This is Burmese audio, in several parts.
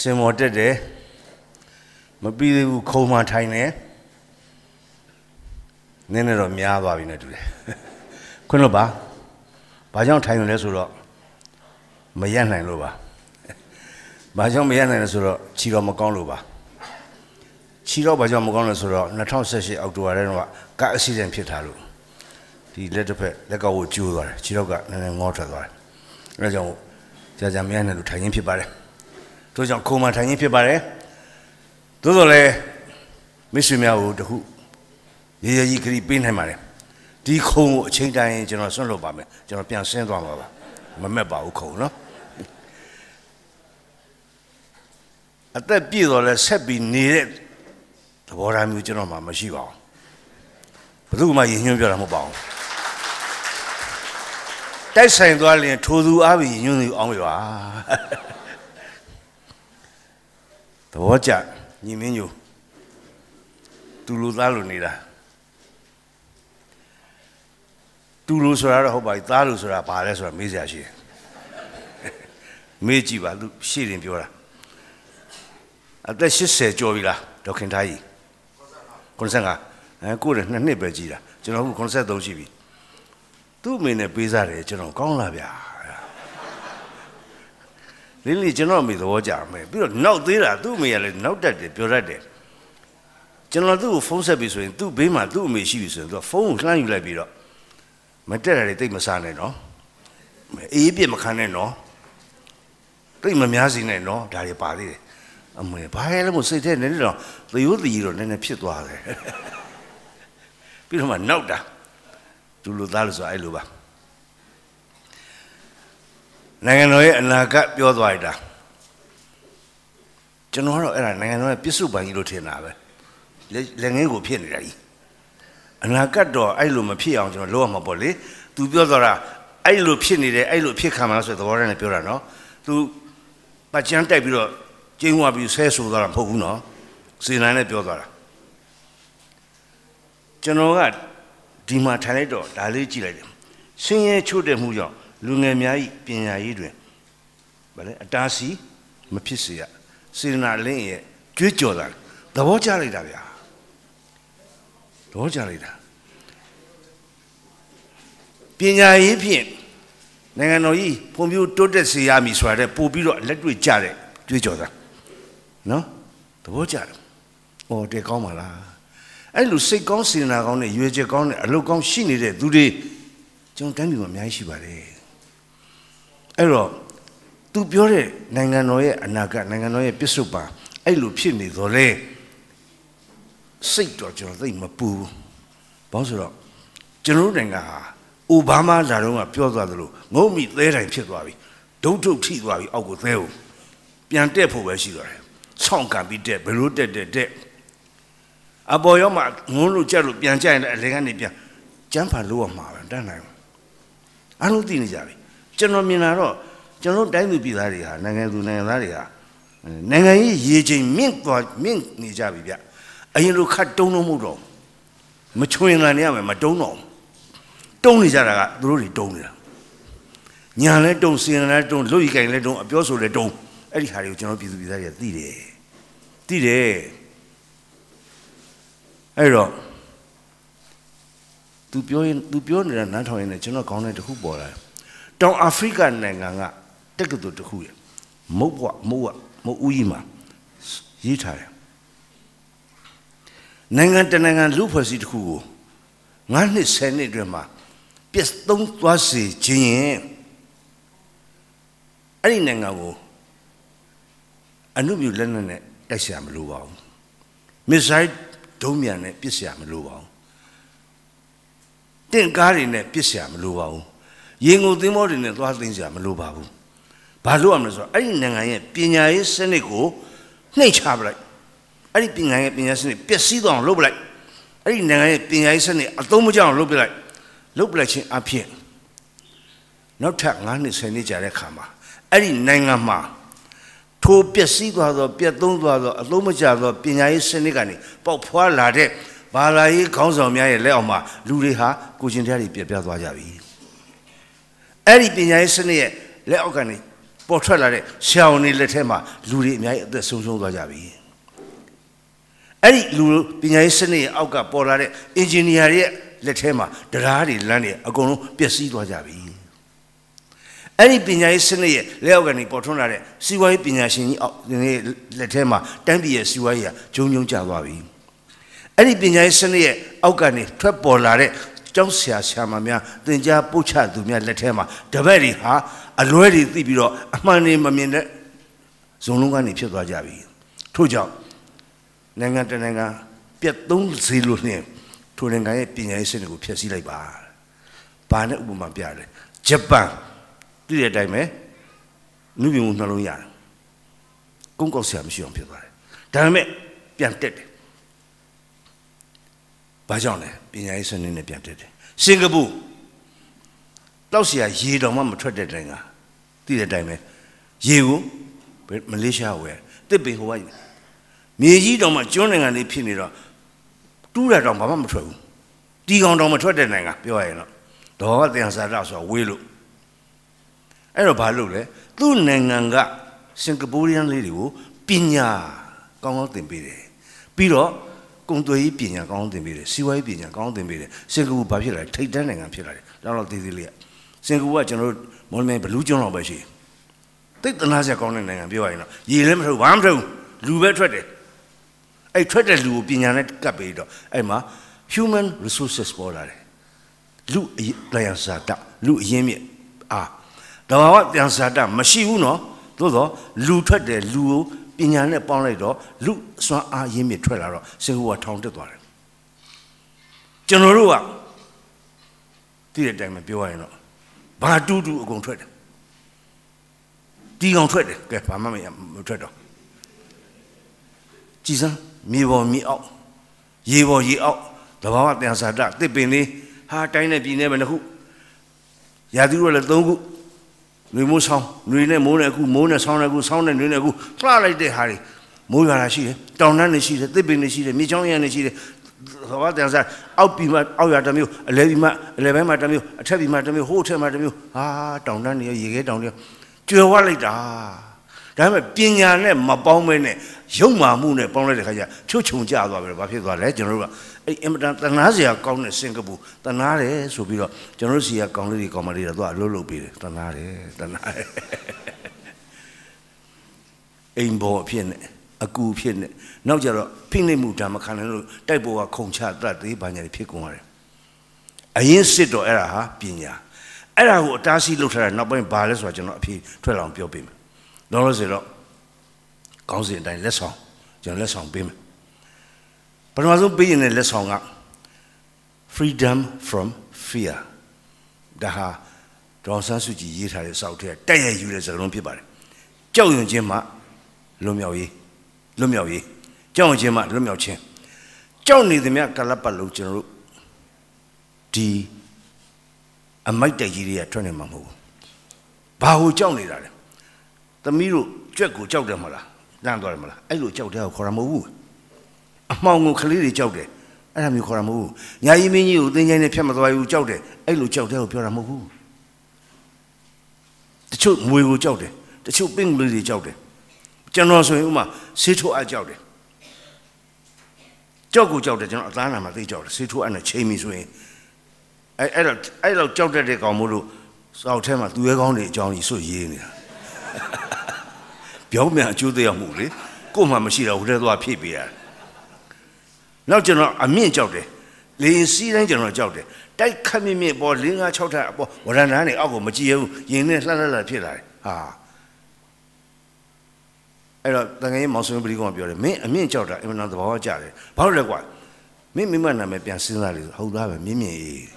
စင်မော်တက်တယ်မပြီးသေးဘူးခုံမှထိုင်တယ်နည်းနည်းတော့များသွားပြီနဲ့တူတယ်ခွန်းလို့ပါဘာကြောင့်ထိုင်လဲဆိုတော့မရက်နိုင်လို့ပါဘာကြောင့်မရက်နိုင်လဲဆိုတော့ခြေတော်မကောင်းလို့ပါခြေတော်ဘာကြောင့်မကောင်းလဲဆိုတော့2018အောက်တိုဘာထဲတော့ကားအဆီဒန့်ဖြစ်ထားလို့ဒီလက်တစ်ဖက်လက်ကောက်ကိုကျိုးသွားတယ်ခြေတော်ကနည်းနည်းငေါထွက်သွားတယ်အဲဒါကြောင့်ကြာကြာမရက်နိုင်လို့ထိုင်ရင်းဖြစ်ပါတယ် တို့ကြောင့်ခုံမှထိုင်ရင်းဖြစ်ပါတယ်သို့တော်လည်းမိတ်ဆွေများကိုတခုရေရကြီးခရီးပေးနိုင်ပါတယ်ဒီခုံကိုအချိန်တိုင်းကျွန်တော်ဆွန့်လွတ်ပါမယ်ကျွန်တော်ပြန်ဆင်းသွားမှာပါမမက်ပါဘူးခုံနော်အသက်ပြည့်တော့လဲဆက်ပြီးနေတဲ့သဘောထားမျိုးကျွန်တော်မှမရှိပါဘူးဘယ်သူမှရင်ညွှန်းပြတာမဟုတ်ပါဘူးတိုက်ဆိုင်သွားရင်ထိုသူအားပြီးညွှန်းသူအောင်ပြီပါ သဘောကျညီမင်းညိုသူလူသားလူနေတာသူလူဆိုတာတော့ဟုတ်ပါပြီသားလူဆိုတာဘာလဲဆိုတာမေးစရာရှိတယ်မေးကြည့်ပါသူရှေ့ရင်ပြောတာအသက်80ကျော်ပြီလားဒေါခင်သားကြီး95အဲကိုယ်နဲ့နှစ်နှစ်ပဲကြီးတာကျွန်တော်က93ရှိပြီသူ့အမေနဲ့ပေးစားတယ်ကျွန်တော်ကောင်းလာဗျာ လင်းလီကျွန်တော်အမေသဘောကျမယ်ပြီးတော့နောက်သေးတာသူ့အမေကလည်းနောက်တက်တယ်ပြောတတ်တယ်ကျွန်တော်သူ့ကိုဖုန်းဆက်ပြီးဆိုရင်သူ့ဘေးမှာသူ့အမေရှိပြီဆိုရင်သူကဖုန်းကိုလှမ်းယူလိုက်ပြီးတော့မတက်တာတွေတိတ်မစားနဲ့နော်အေးပြစ်မခံနဲ့နော်တိတ်မများစီနဲ့နော်ဒါတွေပါသေးတယ်အမေဘာလဲလို့စိတ်ထဲနည်းနည်းတော့သရိုးသီတော့နည်းနည်းဖြစ်သွားတယ်ပြီးတော့မှနောက်တာသူလူသားလို့ဆိုအဲ့လိုပါ နိုင်ငံတော်ရဲ့အနာဂတ်ပြောသွားလိုက်တာကျွန်တော်ကတော့အဲ့ဒါနိုင်ငံတော်ရဲ့ပြစ္ဆုတ်ပန်ကြီးလို့ထင်တာပဲလက်ငင်းကိုဖြစ်နေတာကြီးအနာဂတ်တော့အဲ့လိုမဖြစ်အောင်ကျွန်တော်လုပ်ရမှာပေါ့လေသူပြောသွားတာအဲ့လိုဖြစ်နေတယ်အဲ့လိုဖြစ်ခံမှာဆိုတဲ့သဘောတည်းနဲ့ပြောတာနော်သူပတ်ချမ်းတိုက်ပြီးတော့ကျင်းဝပြီးဆဲဆိုသွားတာမဟုတ်ဘူးနော်စေနိုင်နဲ့ပြောသွားတာကျွန်တော်ကဒီမှာထိုင်လိုက်တော့ဒါလေးကြည့်လိုက်တယ်ဆင်းရဲချို့တဲ့မှုကြောင့် လူငယ်များဤပညာရေးတွင်ဗလဲအတားစီမဖြစ်စေရစေနာလင်းရဲ့ကြွေးကြော်တာသဘောကျလိုက်တာဗျာသဘောကျလိုက်တာပညာရေးဖြင့်နိုင်ငံတော်ကြီးဖွံ့ဖြိုးတိုးတက်စေရမည်ဆိုတာတဲ့ပို့ပြီးတော့လက်တွေ့ကြတဲ့ကြွေးကြော်တာနော်သဘောကျတယ်။အော်တဲ့ကောင်းပါလား။အဲ့လိုစိတ်ကောင်းစေနာကောင်းနဲ့ရွေချက်ကောင်းနဲ့အလုပ်ကောင်းရှိနေတဲ့သူတွေကျွန်တော်တိုင်းပြည်မှာအများကြီးရှိပါတယ်။ အဲ့တော့သူပြောတဲ့နိုင်ငံတော်ရဲ့အနာဂတ်နိုင်ငံတော်ရဲ့ပြစ္ဆုတ်ပါအဲ့လိုဖြစ်နေတော့လေစိတ်တော့ကျွန်တော်သိမပူဘူး။ဘာလို့ဆိုတော့ကျွန်တော်တို့နိုင်ငံဟာအိုဘားမားလာတော့ကပြောသွားသလိုငုံမိသဲတိုင်ဖြစ်သွားပြီဒုတ်ထုတ်ထိသွားပြီအောက်ကိုသဲကိုပြန်တက်ဖို့ပဲရှိတော့တယ်ဆောင်းကံပြီးတက်ဘယ်လိုတက်တက်တက်အပေါ်ရောမှငုံလို့ကြက်လို့ပြန်ကြရင်လည်းအလဲကနေပြန်ကျန်းဖန်လို့ရမှာပဲတန်းနိုင်အားလုံးသိနေကြပြီ ကျွန်တော်မြင်လာတော့ကျွန်တော်တိုင်းသူပြည်သားတွေဟာနိုင်ငံသူနိုင်ငံသားတွေဟာနိုင်ငံရေးရေချိန်မြင့်သွားမြင့်နေကြပြီဗျအရင်လိုခတ်တုံးလို့မဟုတ်တော့မချွင်လာနေရမယ်မတုံးတော့တုံးနေကြတာကသူတို့တွေတုံးနေတာညာလဲတုံးစင်လဲတုံးလွတ်ရီကင်လဲတုံးအပြောဆိုလဲတုံးအဲ့ဒီဟာတွေကိုကျွန်တော်ပြည်သူပြည်သားတွေကသိတယ်သိတယ်အဲ့တော့ तू ပြောရင် तू ပြောနေတာနားထောင်ရင်လည်းကျွန်တော်ခေါင်းထဲတစ်ခုပေါ်လာတယ် တောင်အာဖရိကနိုင်ငံကတက္ကသိုလ်တစ်ခုရမုတ်ဘွားမုတ်ဝမုတ်ဦးကြီးမှာရေးထားတယ်နိုင်ငံတနိုင်ငံလူဖွဲ့စည်းတစ်ခုကို9နှစ်10နှစ်အတွင်းမှာပြည့်သုံးသွားစေခြင်းရင်အဲ့ဒီနိုင်ငံကိုအနုမြူလက်နက်နဲ့တိုက်ရှာမလိုပါဘူးမစ်ဆိုင်းဒုံးမြန်နဲ့ပစ်ရှာမလိုပါဘူးတင့်ကားတွေနဲ့ပစ်ရှာမလိုပါဘူး ရင်ကုန်သင်းမောတွေနဲ့သွားသိမ်းရှာမလိုပါဘူးဘာလို့ရမလဲဆိုတော့အဲ့ဒီနိုင်ငံရဲ့ပညာရေးစနစ်ကိုနှိမ်ချပလိုက်အဲ့ဒီပညာရေးပညာစနစ်ပျက်စီးသွားအောင်လုပ်ပလိုက်အဲ့ဒီနိုင်ငံရဲ့ပညာရေးစနစ်အသုံးမကျအောင်လုပ်ပလိုက်လုပ်ပလိုက်ခြင်းအဖြစ်နောက်ထပ်9နှစ်10နှစ်ကြာတဲ့ခါမှာအဲ့ဒီနိုင်ငံမှာထိုပျက်စီးသွားသောပြတ်သုံးသွားသောအလုံးမကျသောပညာရေးစနစ်ကနေပေါက်ဖွာလာတဲ့ဘာသာရေးခေါင်းဆောင်များရဲ့လက်အောက်မှာလူတွေဟာကိုချင်းတရားတွေပြတ်ပြသွားကြပြီ အဲ့ဒီပညာရေးစနစ်ရဲ့လက်အောက်ကနေပပေါ်ထွက်လာတဲ့ဆရာဝန်တွေလက်ထဲမှာလူတွေအများကြီးအသက်ဆုံးရှုံးသွားကြပြီအဲ့ဒီလူပညာရေးစနစ်ရဲ့အောက်ကပေါ်လာတဲ့အင်ဂျင်နီယာတွေရဲ့လက်ထဲမှာတရားတွေလမ်းတွေအကုန်လုံးပျက်စီးသွားကြပြီအဲ့ဒီပညာရေးစနစ်ရဲ့လက်အောက်ကနေပေါ်ထွန်းလာတဲ့စီးပွားရေးပညာရှင်ကြီးအောက်ဒီနေ့လက်ထဲမှာတန်းပြည်ရဲ့စီးပွားရေးကဂျုံဂျုံကျသွားပြီအဲ့ဒီပညာရေးစနစ်ရဲ့အောက်ကနေထွက်ပေါ်လာတဲ့ ကျောင်းဆရာဆရာမများသင်ကြားပို့ချသူများလက်ထဲမှာတပည့်တွေဟာအလွဲတွေသိပြီးတော့အမှန်တွေမမြင်တဲ့ဇုံလုံးကနေဖြစ်သွားကြပြီထို့ကြောင့်နိုင်ငံတနိုင်ငံပြတ်သုံးစေလို့နှင့်ထိုနိုင်ငံရဲ့ပညာရေးစနစ်ကိုဖျက်ဆီးလိုက်ပါ။ဘာနဲ့ဥပမာပြတယ်။ဂျပန်သိတဲ့အတိုင်းပဲနုပြမှုနှလုံးရတယ်။ကုန်းကောက်ဆရာမရှိအောင်ဖြစ်သွားတယ်။ဒါပေမဲ့ပြန်တက်တယ်။ ဘာကြောင့်လဲပညာရေးစနစ်နဲ့ပြန်တက်တယ်။စင်ကာပူတောက်ဆရာရေတော်မှမထွက်တဲ့တိုင်းကသိတဲ့အတိုင်းပဲရေကိုမလေးရှားဝယ်တစ်ပင်ဟိုကမြေကြီးတော်မှကျွန်းနိုင်ငံလေးဖြစ်နေတော့တူးရတော့ဘာမှမထွက်ဘူးတီကောင်တော်မထွက်တဲ့နိုင်ငံပြောရရင်တော့ဒေါ်တင်စာရဆိုဝေးလို့အဲ့တော့ဘာလုပ်လဲသူ့နိုင်ငံကစင်ကာပူရီယန်လေးတွေကိုပညာကောင်းကောင်းသင်ပေးတယ်ပြီးတော့ ကုန်သွယ်ရေးပညာကောင်းကောင်းသင်ပေးတယ်စီးပွားရေးပညာကောင်းကောင်းသင်ပေးတယ်စင်ကာပူဘာဖြစ်လာလဲထိတ်တန်းနိုင်ငံဖြစ်လာတယ်တော့တော့သေးသေးလေးကစင်ကာပူကကျွန်တော်တို့မော်လမြိုင်ဘလူးကျွန်းလောက်ပဲရှိတိတ်တနာစရာကောင်းတဲ့နိုင်ငံပြောရရင်တော့ရေလည်းမထုတ်ဘာမှမထုတ်လူပဲထွက်တယ်အဲ့ထွက်တဲ့လူကိုပညာနဲ့ကပ်ပြီးတော့အဲ့မှာ human resources ပေါ်လာတယ်လူလျံစာတလူအရင်းမြစ်အာတဘာဝပြန်စာတမရှိဘူးနော်သို့တော့လူထွက်တယ်လူကို ပညာနဲ့ပေါင်းလိုက်တော့လူစွမ်းအားရင်းမြစ်ထွက်လာတော့စင်ကူကထောင်တက်သွားတယ်ကျွန်တော်တို့ကသိတဲ့အတိုင်းပဲပြောရရင်တော့ဘာတူးတူးအကုန်ထွက်တယ်တီကောင်ထွက်တယ်ကဲဘာမှမထွက်တော့ကြည်စမ်းမြေပေါ်မြေအောက်ရေပေါ်ရေအောက်တဘာဝတရားစာတတစ်ပင်လေးဟာတိုင်းနဲ့ပြည်နဲ့ပဲနှစ်ခုရာသီဥတုလည်းသုံးခု နှွေမိုးဆောင်းနှွေနဲ့မိုးနဲ့အခုမိုးနဲ့ဆောင်းနဲ့အခုဆောင်းနဲ့နှွေနဲ့အခုလှလိုက်တဲ့ဟာတွေမိုးရွာတာရှိတယ်တောင်တန်းတွေရှိတယ်တစ်ပင်တွေရှိတယ်မြေချောင်းရံတွေရှိတယ်သဘာဝတရားစာအောက်ပြီးမှအောက်ရွာတစ်မျိုးအလဲပြီးမှအလဲပိုင်းမှတစ်မျိုးအထက်ပြီးမှတစ်မျိုးဟိုးထက်မှတစ်မျိုးဟာတောင်တန်းတွေရေခဲတောင်တွေကျွယ်ဝလိုက်တာဒါပေမဲ့ပညာနဲ့မပေါင်းမဲနဲ့ ရုပ်မာမှုနဲ့ပေါင်းလိုက်တဲ့ခါကျချွတ်ချုံကြသွားပြီဘာဖြစ်သွားလဲကျွန်တော်တို့ကအဲ့အင်မတန်တနာစရာကောင်းတဲ့စင်ကာပူတနာတယ်ဆိုပြီးတော့ကျွန်တော်တို့စီကကောင်းလေးတွေကောင်းမလေးတွေတော့အလုပ်လုပ်ပေးတယ်တနာတယ်တနာတယ်အိမ်ဘောအဖြစ်နဲ့အကူဖြစ်နဲ့နောက်ကြတော့ဖိနှိပ်မှုဓမ္မခံတယ်လို့တိုက်ပေါ်ကခုံချတတ်သေးဘာညာတွေဖြစ်ကုန်ရတယ်အရင်စစ်တော့အဲ့ဒါဟာပညာအဲ့ဒါကိုအတားဆီးလုပ်ထားတာနောက်ပိုင်းဘာလဲဆိုတော့ကျွန်တော်အဖြေထွက်လာအောင်ပြောပေးမယ်လောလောဆယ်တော့ ကောင်းစဉ်အတိုင်းလက်ဆောင်ကျွန်တော်လက်ဆောင်ပေးမယ်ပထမဆုံးပေးရင်လည်းလက်ဆောင်က freedom from fear ဒါဟာဒေါ်ဆန်းစုကြည်ရေးထားတဲ့စောက်ထဲတက်ရယူတဲ့စကားလုံးဖြစ်ပါတယ်ကြောက်ရွံ့ခြင်းမှလွတ်မြောက်ရေးလွတ်မြောက်ရေးကြောက်ရွံ့ခြင်းမှလွတ်မြောက်ခြင်းကြောက်နေသည်မြကလပ်ပတ်လို့ကျွန်တော်တို့ဒီအမိုက်တက်ကြီးတွေကထွက်နေမှာမဟုတ်ဘူးဘာကိုကြောက်နေတာလဲသမီးတို့ကြွက်ကိုကြောက်တယ်မလား လန့်သွားတယ်မလားအဲ့လိုကြောက်တဲ့ကိုခေါ်တာမဟုတ်ဘူးအမှောင်ကိုကလေးတွေကြောက်တယ်အဲ့ဒါမျိုးခေါ်တာမဟုတ်ဘူးညာကြီးမင်းကြီးကိုသင်ချိုင်းနဲ့ဖြတ်မသွားဘူးကြောက်တယ်အဲ့လိုကြောက်တဲ့ကိုပြောတာမဟုတ်ဘူးတချို့ငွေကိုကြောက်တယ်တချို့ပင့်ကလေးတွေကြောက်တယ်ကျွန်တော်ဆိုရင်ဥမာဆေးထိုးအကြောက်တယ်ကြောက်ကိုကြောက်တယ်ကျွန်တော်အသားနာမှာသိကြောက်တယ်ဆေးထိုးအနဲ့ချိန်ပြီဆိုရင်အဲ့အဲ့တော့အဲ့လောက်ကြောက်တတ်တဲ့ကောင်မို့လို့စောက်ထဲမှာသူရဲကောင်းတွေအကြောင်းကြီးဆွရေးနေတာ ပြောင်းမြန်အကျိုးသက်ရောက်မှုလေကို့မှမရှိတော့ဟိုထဲသွားဖြည့်ပေးရတယ်နောက်ကျွန်တော်အမြင့်ကြောက်တယ်လေစီးတိုင်းကျွန်တော်ကြောက်တယ်တိုက်ခတ်မြင့်မြင့်ပေါ်၄၅6ထပ်အပေါ်ဝရဏန်းနေအောက်ကိုမကြည့်ရဘူးရင်နဲ့လှလှလှဖြစ်လာတယ်ဟာအဲ့တော့တန်ငယ်မောင်ဆွေးပရိကောင်ပြောတယ်မင်းအမြင့်ကြောက်တာအင်မတန်သဘောကျတယ်ဘာလို့လဲကွာမင်းမိမနာမည်ပြန်စဉ်းစားလေဟုတ်သားပဲမြင့်မြင့်ရေး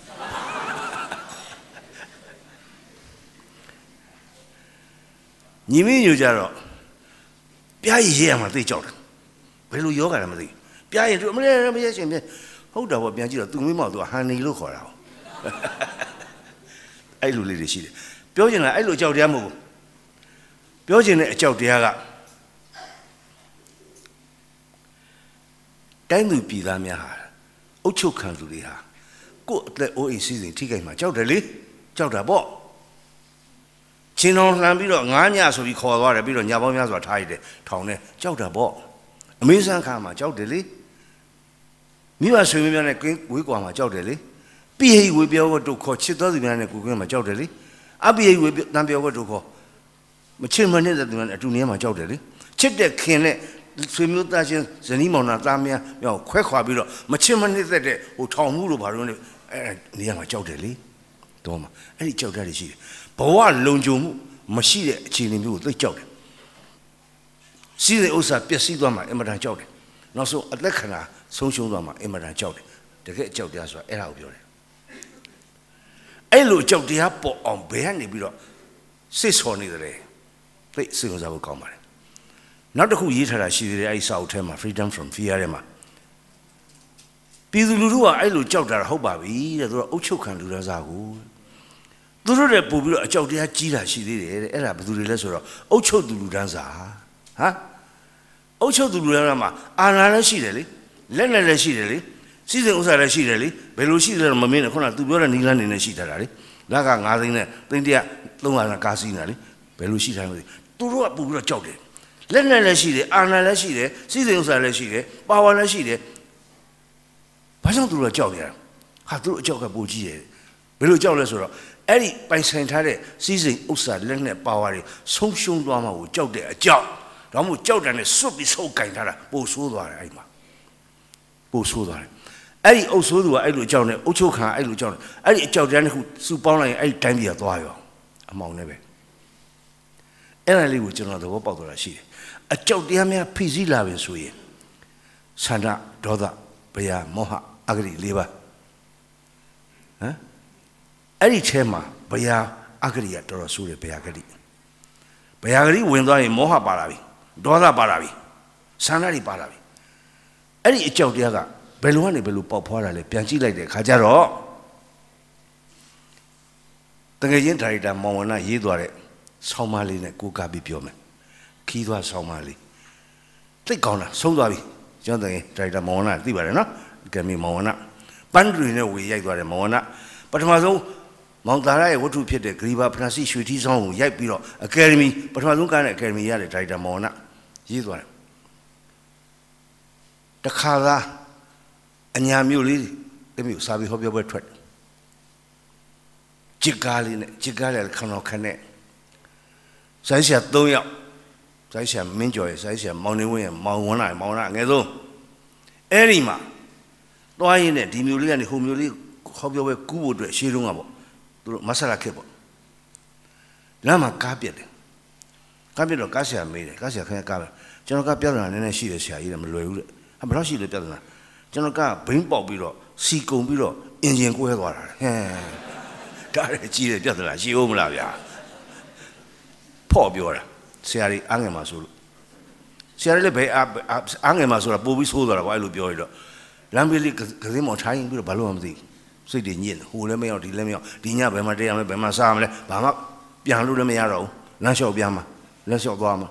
ညီမညိုကြတော့ ပြားရည်ရရမှာသိကြောက်တယ်ဘယ်လိုယောဂလဲမသိပြားရည်သူအမလေးမရရှင်ပြဟုတ်တာပေါ့ပြန်ကြည့်တော့သူမိမောက်သူကဟန်နီလို့ခေါ်တာအဲ့လိုလေးတွေရှိတယ်ပြောချင်တာအဲ့လိုအကြောက်တရားမဟုတ်ဘူးပြောချင်တဲ့အကြောက်တရားကတိုင်းသူပြည်သားများဟာအုတ်ချုပ်ခံသူတွေဟာကိုယ့်အသက်အိုးအိမ်စီစဉ်ထိခိုက်မှာကြောက်တယ်လေကြောက်တာပေါ့ ချချင်းတော်လှန်ပြီးတော့ငားညဆိုပြီးခေါ်သွားတယ်ပြီးတော့ညာပေါင်းများစွာထားရတယ်ထောင်နဲ့ကြောက်တာပေါ့အမေးစမ်းခါမှာကြောက်တယ်လေမိဘဆွေမျိုးများနဲ့ဝေးကွာမှာကြောက်တယ်လေပိဟိဝေပြောဝတ်တို့ခေါ်ချစ်တော်သူများနဲ့ကိုကွင်းမှာကြောက်တယ်လေအပိဟိဝေတန်ပြောဝတ်တို့ခေါ်မချစ်မနဲ့တဲ့သူများနဲ့အတူနေမှာကြောက်တယ်လေချစ်တဲ့ခင်နဲ့ဆွေမျိုးသားချင်းဇနီးမောင်နှံသားများမြောက်ခွဲခွာပြီးတော့မချစ်မနှစ်သက်တဲ့ဟိုထောင်မှုလို့ဘာလို့လဲအဲနေရာမှာကြောက်တယ်လေတော့မှအဲ့ဒီကြောက်တတ်ရရှိတယ် ဘဝလုံခြုံမှုမရှိတဲ့အခြေအနေမျိုးကိုသိကြောက်တယ်စီးတဲ့ဥစ္စာပျက်စီးသွားမှအင်မတန်ကြောက်တယ်နောက်ဆုံးအသက်ခဏဆုံးရှုံးသွားမှအင်မတန်ကြောက်တယ်တကယ်ကြောက်တရားဆိုတာအဲ့ဒါကိုပြောတယ်အဲ့လိုကြောက်တရားပေါ်အောင်ဘယ်ကနေပြီးတော့စိတ်ဆော်နေတယ်သိစိတ်ဝင်စားဖို့ကောင်းပါတယ်နောက်တစ်ခုရေးထားတာရှိသေးတယ်အဲ့ဒီစာအုပ်ထဲမှာ freedom from fear ထဲမှာပြည်သူလူထုကအဲ့လိုကြောက်တာဟုတ်ပါပြီတဲ့သူကအုတ်ချုပ်ခံလူသားစားကို သူတို့တဲ့ပို့ပြီးတော့အကြောက်တရားကြီးတာရှိသေးတယ်တဲ့အဲ့ဒါဘယ်သူတွေလဲဆိုတော့အုတ်ချုပ်သူလူတန်းစားဟာအုတ်ချုပ်သူလူတန်းစားမှာအာဏာလည်းရှိတယ်လေလက်နဲ့လည်းရှိတယ်လေစီစဉ်ဥစ္စာလည်းရှိတယ်လေဘယ်လိုရှိတယ်မမင်းနဲ့ခုနကသူပြောတဲ့နီလန်းနေနဲ့ရှိထားတာလေလက်က9သိန်းနဲ့သိန်းတရ300ကားစီးနေတာလေဘယ်လိုရှိထားလဲသူတို့ကပို့ပြီးတော့ကြောက်တယ်လက်နဲ့လည်းရှိတယ်အာဏာလည်းရှိတယ်စီစဉ်ဥစ္စာလည်းရှိတယ်ပါဝါလည်းရှိတယ်ဘာကြောင့်သူတို့ကကြောက်နေရလဲဟာသူတို့အကြောက်ကပိုကြီးတယ်ဘယ်လိုကြောက်လဲဆိုတော့ အဲ့ဒီပိုင်ဆိုင်ထားတဲ့စီစဉ်ဥစ္စာလက်နဲ့ပါဝါတွေဆုံးရှုံးသွားမှကိုကြောက်တဲ့အကြောက်ဒါမှမဟုတ်ကြောက်တယ်နဲ့စွတ်ပြီးဆုပ်ကင်ထားတာပို့ဆိုးသွားတယ်အဲ့မှာပို့ဆိုးသွားတယ်အဲ့ဒီအုပ်ဆိုးသူကအဲ့လိုအကြောက်နဲ့အုပ်ချုပ်ခံအဲ့လိုအကြောက်နဲ့အဲ့ဒီအကြောက်တန်းတစ်ခုစုပေါင်းလိုက်ရင်အဲ့ဒီတိုင်းပြည်ကသွားရောအမောင်နဲ့ပဲအဲ့ဒါလေးကိုကျွန်တော်သဘောပေါက်သွားတာရှိတယ်အကြောက်တရားများဖိစီးလာပြီဆိုရင်ဆန္ဒဒေါသဘယမောဟအဂတိ၄ပါးဟမ် အဲ့ဒီထဲမှာဘယအဂတိကတော်တော်ဆိုးတယ်ဘယဂတိဘယဂတိဝင်သွားရင်မောဟပါလာပြီဒေါသပါလာပြီဆန္ဒတွေပါလာပြီအဲ့ဒီအကြောက်တရားကဘယ်လိုကနေဘယ်လိုပေါက်ဖွားတာလဲပြန်ကြည့်လိုက်တဲ့ခါကျတော့တကယ်ချင်းဒါရိုက်တာမောင်ဝနရေးသွားတဲ့ဆောင်းမလေးနဲ့ကိုကပြီးပြောမယ်ခီးသွားဆောင်းမလေးသိကောင်းတာဆုံးသွားပြီကျွန်တော်တကယ်ဒါရိုက်တာမောင်ဝနသိပါတယ်နော်ကဲမီမောင်ဝနပန်းတွေနဲ့ဝေရိုက်သွားတယ်မောင်ဝနပထမဆုံး မောင်သာရရဲ့ဝတ္ထုဖြစ်တဲ့ဂရီဘာဖရန်စီရွှေထီးဆောင်ကိုရိုက်ပြီးတော့အကယ်ဒမီပထမဆုံးကမ်းတဲ့အကယ်ဒမီရတဲ့ဒါရိုက်တာမောင်ဝနရေးသွားတယ်တခါသားအညာမျိုးလေးတမျိုးစာပြီးဟောပြောပွဲထွက်ကြစ်ကားလေးနဲ့ကြစ်ကားလေးခဏခနဲ့ဆိုင်းဆရာ၃ယောက်ဆိုင်းဆရာမင်းကျော်ရဲ့ဆိုင်းဆရာမောင်နေဝင်းရဲ့မောင်ဝန်းလာမောင်လာငယ်ဆုံးအဲ့ဒီမှာသွားရင်းနဲ့ဒီမျိုးလေးကနေဟိုမျိုးလေးဟောပြောပွဲကူးဖို့အတွက်ရှေးတုန်းကပေါ့ သူတို့မဆလာခက်ပေါ့လမ်းမှာကားပြက်တယ်ကားပြက်တော့ကားဆရာမေးတယ်ကားဆရာခင်ဗျားကားပဲကျွန်တော်ကပြဿနာနည်းနည်းရှိတယ်ဆရာကြီးလည်းမလွယ်ဘူးတဲ့ဘယ်တော့ရှိလဲပြဿနာကျွန်တော်ကဘိန်းပေါက်ပြီးတော့စီကုံပြီးတော့အင်ဂျင်ကွဲသွားတာဟဲ့ဒါလည်းကြီးတယ်ပြဿနာရှိဦးမလားဗျာဖော့ပြောတာဆရာကြီးအားငယ်မှာဆိုလို့ဆရာကြီးလည်းဘယ်အားငယ်မှာဆိုတာပို့ပြီးဆိုးသွားတာကွာအဲ့လိုပြောရတော့လမ်းဘေးလေးကစင်းမောင်ထိုင်းပြီးတော့ဘာလို့မှမသိ စိတ်တွေညစ်ဟိုလည်းမရောက်ဒီလည်းမရောက်ဒီညဘယ်မှာတက်ရမလဲဘယ်မှာစားရမလဲဘာမှပြန်လို့လည်းမရတော့ဘူးလမ်းလျှောက်ပြန်မှာလက်လျှောက်သွားမှာ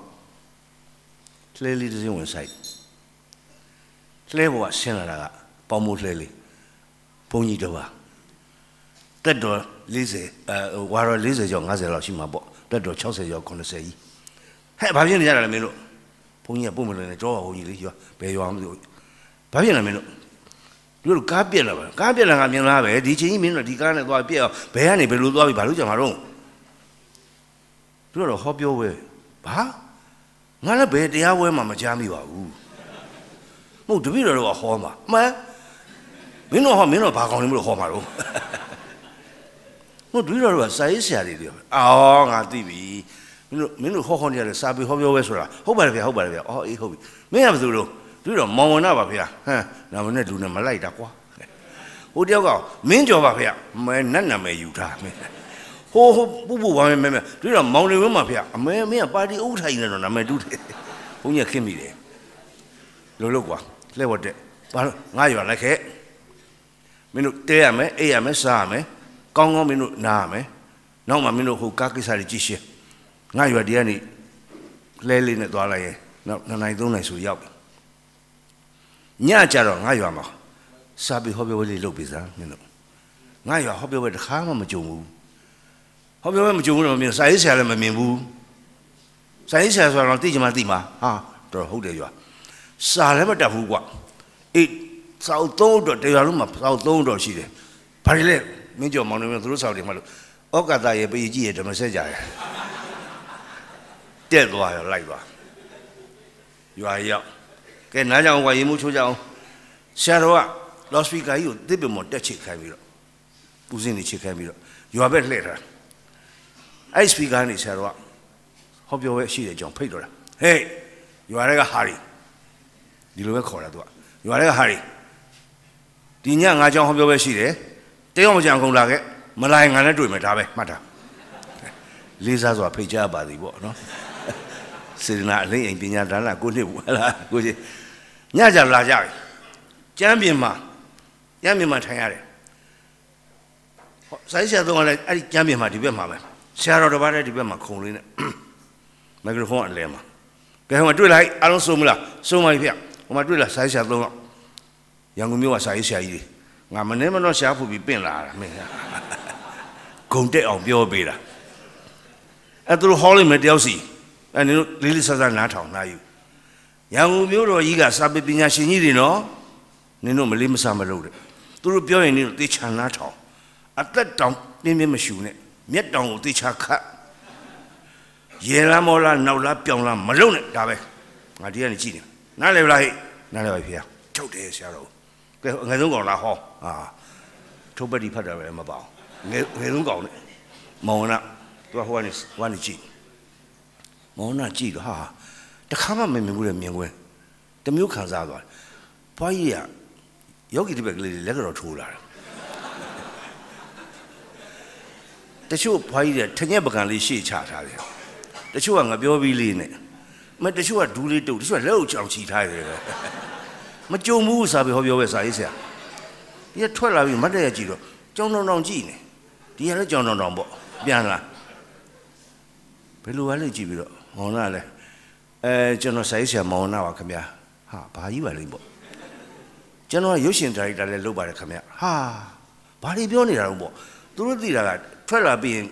လှဲလေးတစ်စင်းဝင်ဆိုင်လှဲဘဝဆင်းလာတာကပေါမိုးလှဲလေးဘုန်းကြီးတော်ပါတက်တော်40အဲဝါတော်40ကျော်50လောက်ရှိမှာပေါ့တက်တော်60ကျော်90ကြီးဟဲ့ဘာဖြစ်နေကြတာလဲမင်းတို့ဘုန်းကြီးကပုံမလို့နေတော့ဘုန်းကြီးလေးရွာဘယ်ရွာမသိဘူးဘာဖြစ်လဲမင်းတို့ တို့ကားပြက်လာပါကားပြက်လာကမြင်လားပဲဒီချင်းကြီးမင်းတို့ဒီကားနဲ့သွားပြက်အောင်ဘယ်ကနေဘယ်လိုသွားပြီဘာလို့ကြမှာတော့တို့တော့ဟောပြောဝဲဘာငါလည်းဘယ်တရားဝဲမှမကြားမိပါဘူးမဟုတ်တပည့်တော်တို့ကဟောမှာမှန်မင်းတို့ဟောမင်းတို့ဘာကောင်းနေမလို့ဟောမှာတော့မဟုတ်တပည့်တော်တို့ကစာရေးဆရာတွေပြောအော်ငါသိပြီမင်းတို့မင်းတို့ဟောဟောနေရတယ်စာပေဟောပြောဝဲဆိုတာဟုတ်ပါတယ်ဗျာဟုတ်ပါတယ်ဗျာအော်အေးဟုတ်ပြီမင်းကဘယ်သူလို့ တပည့်တော်မောင်ဝနာပါဗျာဟမ်နာမနဲ့လူနဲ့မလိုက်တာကွာဟိုတယောက်ကမင်းကြော်ပါဗျာမဲနတ်နာမည်ယူထားမင်းဟိုဟိုပူပူပါမယ်မဲမဲတွေ့တော့မောင်နေဝင်းမှာဖေအမဲမင်းကပါတီဥထိုင်နေတော့နာမည်တူးတယ်ဘုန်းကြီးခင်းမိတယ်လို့လို့ကွာလှဲ့ဝတ်တဲ့ဘာငါရွာလိုက်ခဲ့မင်းတို့တဲရမယ်အိပ်ရမယ်စားရမယ်ကောင်းကောင်းမင်းတို့နားရမယ်နောက်မှမင်းတို့ဟိုကားကိစ္စတွေကြည့်ရှင်းငါရွာဒီကနေလဲလေးနဲ့သွားလိုက်ရင်နောက်နှစ်နိုင်သုံးနိုင်ဆိုရောက်ပြီ ညကြတော့ငါရွာမှာစာပေဟောပြောပွဲလေးလုပ်ပြီစားမင်းတို့ငါရွာဟောပြောပွဲတစ်ခါမှမကြုံဘူးဟောပြောပဲမကြုံဘူးတော့မမြင်စာရေးဆရာလည်းမမြင်ဘူးစာရေးဆရာဆိုတော့သိချင်မှသိမှာဟာတော်ဟုတ်တယ်ကြွာစာလည်းမတတ်ဘူးကွာအေးစာအုပ်သုံးတော့တရားလုံးမှာစာအုပ်သုံးတော့ရှိတယ်ဘာတွေလဲမင်းကြော်မောင်နေမျိုးသူတို့စာအုပ်တွေမှလို့ဩကာသရဲ့ပေကြီးရဲ့ဓမ္မစက်ကြရတက်သွားရောလိုက်သွားရွာရောက် ကဲနားကြအောင်ကွာရေမိုးချိုးကြအောင်ဆရာတော်ကလော့စပီကာကြီးကိုတစ်ပင်မော်တက်ချိတ်ခိုင်းပြီးတော့ပူစင်းနေချိတ်ခိုင်းပြီးတော့ရွာဘက်လှည့်ထားအဲ့စပီကာနေဆရာတော်ကဟောပြောပဲရှိတဲ့အကြောင်းဖိတ်တော့တာဟေးရွာတွေကဟာရီဒီလိုပဲခေါ်တာသူကရွာတွေကဟာရီဒီညငါကြောင်းဟောပြောပဲရှိတယ်တယောက်မကြံကုန်လာခဲ့မလိုက်ငါနဲ့တွေ့မယ်ဒါပဲမှတ်တာလေးစားစွာဖိတ်ကြပါသည်ပေါ့နော်စေတနာအလိမ့်အိမ်ပညာဒါနကိုနှစ်ဘူးဟလားကိုကြီး ညကြလာကြပြီကျမ်းပြင်မှာကျမ်းပြင်မှာထိုင်ရတယ်ဟောဆိုင်းဆရာသုံးကလည်းအဲ့ဒီကျမ်းပြင်မှာဒီဘက်မှာပဲဆရာတော်တစ်ပါးတည်းဒီဘက်မှာခုံလေးနဲ့မိုက်ခရိုဖုန်းအလဲမှာကဲဟိုမှာတွေ့လိုက်အားလုံးစုံမလားစုံပါပြီဖေဟိုမှာတွေ့လားဆိုင်းဆရာသုံးတော့ရန်ကုန်မြို့ကစာရေးဆရာကြီးတွေငါမနေမတော့ရှားဖို့ပြီးပင့်လာတာမင်းဂုံတက်အောင်ပြောပေးတာအဲ့သူတို့ဟောလိမ့်မယ်တယောက်စီအဲ့နင်တို့လေးလေးဆဆနားထောင်နာယူ ရန်ကုန်မြို့တော်ကြီးကစာပေပညာရှင်ကြီးတွေနော်နင်တို့မလေးမစားမလုပ်တဲ့သူတို့ပြောရင်နင်တို့တေချာနားထောင်အသက်တောင်ပြင်းပြင်းမရှူနဲ့မျက်တောင်ကိုတေချာခတ်ရေလားမောလားနောက်လားပြောင်းလားမလုပ်နဲ့ဒါပဲငါဒီကနေကြည့်နေနားလေဗလားဟဲ့နားလေပါဖေ။ချုပ်တယ်ဆရာတော်ကဲငယ်ဆုံးကောင်လားဟောအာထုတ်ပတိဖတ်တာပဲမပေါ့ငယ်ငယ်ဆုံးကောင်နဲ့မောင်နာသူကဟိုကနေဟိုကနေကြည့်မောင်နာကြည့်တော့ဟာ တခါမှမမြင်ဘူးလေမြင်ကွယ်တမျိုးခံစားသွားတယ်ဘွားကြီးကယောဂီတိဘက်ကလေးလက်ကတော့ထိုးလာတယ်တချို့ဘွားကြီးတွေထညက်ပကံလေးရှေ့ချထားတယ်တချို့ကငပြောပြီးလေးနဲ့မတချို့ကဒူးလေးတုပ်တချို့ကလက်အုပ်ချောင်ချီထားတယ်ပဲမကြုံဘူးစာပေဟောပြောပဲစာရေးဆရာဒီကထွက်လာပြီးမတ်တက်ရကြည့်တော့ကြောင်တောင်တောင်ကြည့်နေဒီကလည်းကြောင်တောင်တောင်ပေါ့ပြန်လာဘယ်လိုလဲကြည့်ပြီးတော့မောင်နာလဲ အဲကျွန်တော်စာရေးဆရာမောင်နာပါခင်ဗျာဟာဘာကြီးပါလိမ့်ပေါ့ကျွန်တော်ရုပ်ရှင်ဒါရိုက်တာလည်းလုပ်ပါတယ်ခင်ဗျာဟာဘာတွေပြောနေတာတော့ပေါ့သူတို့သိတာကထွက်လာပြီးရင်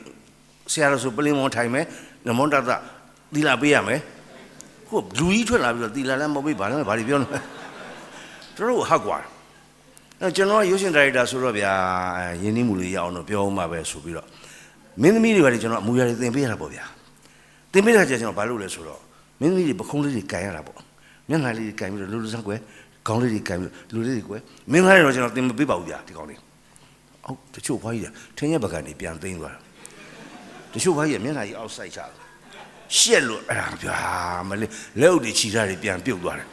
ဆရာတော်ဆိုပလင်မောင်ထိုင်မယ်နမွန်တတသီလာပေးရမယ်ဟုတ်လူကြီးထွက်လာပြီးတော့သီလာလည်းမပေးဘာလဲဘာတွေပြောနေတို့တို့ဟက်ကွာအဲကျွန်တော်ရုပ်ရှင်ဒါရိုက်တာဆိုတော့ဗျာယင်းနှီးမှုလေးရအောင်တော့ပြောအောင်ပါပဲဆိုပြီးတော့မင်းသမီးတွေဘာတွေကျွန်တော်အမူအရာတွေသင်ပေးရတာပေါ့ဗျာသင်ပေးတာကျကျွန်တော်ဘာလုပ်လဲဆိုတော့ မင်းသမီးတွေပခုံးလေးတွေကန်ရတာပေါ့မျက်နှာလေးတွေကန်ပြီးတော့လူလူဆန်းကွယ်ခေါင်းလေးတွေကန်ပြီးလူလေးတွေကွယ်မင်းသားတွေတော့ကျွန်တော်သင်မပေးပါဘူးဗျာဒီကောင်လေးဟုတ်တချို့ဘွားကြီးထင်းရဲ့ပကံတွေပြန်သိမ်းသွားတာတချို့ဘွားကြီးမျက်နှာကြီးအောက်ဆိုင်ချတယ်ရှက်လို့အဲ့ဒါဗျာမလေးလက်အုပ်တွေခြိထားတွေပြန်ပြုတ်သွားတယ်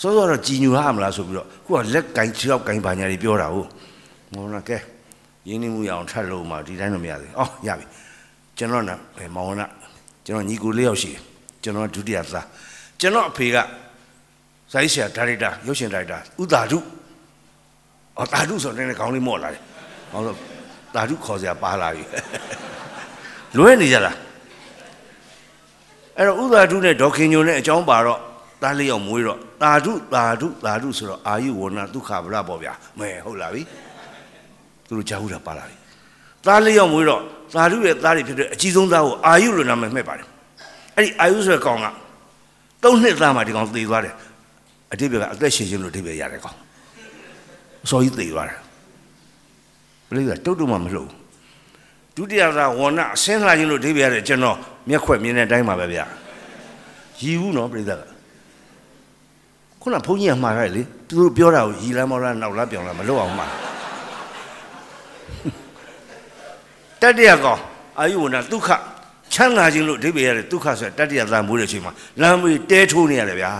စောစောတော့ကြည်ညူရမလားဆိုပြီးတော့ခုကလက်ကင်ခြေောက်ကင်ပါညာတွေပြောတာဟုတ်မောင်နာကဲရင်းနှီးမှုရအောင်ထပ်လို့မှဒီတိုင်းတော့မရသေးဘူးအော်ရပြီကျွန်တော်နာမောင်နာကျွန်တော်ညီကိုလေးယောက်ရှိတယ် ကျွန်တော်ဒုတိယသားကျွန်တော်အဖေကဇိုင်းဆရာဒါရိုက်တာရုပ်ရှင်ဒါရိုက်တာဥသာဓုအော်သာဓုဆိုတော့လည်းခေါင်းလေးမော့လာတယ်ခေါင်းတော့သာဓုခေါ်စရာပါလာပြီလွဲနေကြလားအဲ့တော့ဥသာဓုနဲ့ဒေါခင်ညိုနဲ့အကြောင်းပါတော့သားလေးယောက်မွေးတော့သာဓုသာဓုသာဓုဆိုတော့အာယုဝဏဒုက္ခဗရပေါ့ဗျာမဲဟုတ်လားဗျသူတို့ကြားဟုတ်တာပါလာပြီသားလေးယောက်မွေးတော့သာဓုရဲ့သားတွေဖြစ်တဲ့အကြီးဆုံးသားကိုအာယုလို့နာမည်မှဲ့ပါတယ် အဲ့ဒီအာယုဆိုတဲ့ကောင်ကသုံးနှစ်သားမှဒီကောင်သေသွားတယ်အတိပ္ပယ်ကအသက်ရှင်ခြင်းလို့အတိပ္ပယ်ရတယ်ကောင်အစောကြီးသေသွားတယ်ဘယ်လိုလဲတုတ်တုံမှမလှုပ်ဒုတိယသားဝဏအစင်းလာခြင်းလို့အတိပ္ပယ်ရတယ်ကျွန်တော်မျက်ခွက်မြင်တဲ့အတိုင်းပါပဲဗျာရည်ဘူးနော်ပြိဿကခုနဘုန်းကြီးကမှားရတယ်လေသူတို့ပြောတာကိုရည်လမ်းမောလားနောက်လားပြောင်းလားမလုပ်အောင်မှာတတ္တရကောင်အာယုဝဏဒုက္ခ ချမ်းသာခြင်းလို့အဓိပ္ပာယ်ရတယ်ဒုက္ခဆိုတတ္တရသာမိုးတဲ့အချိန်မှာလမ်းမေးတဲထိုးနေရတယ်ဗျာ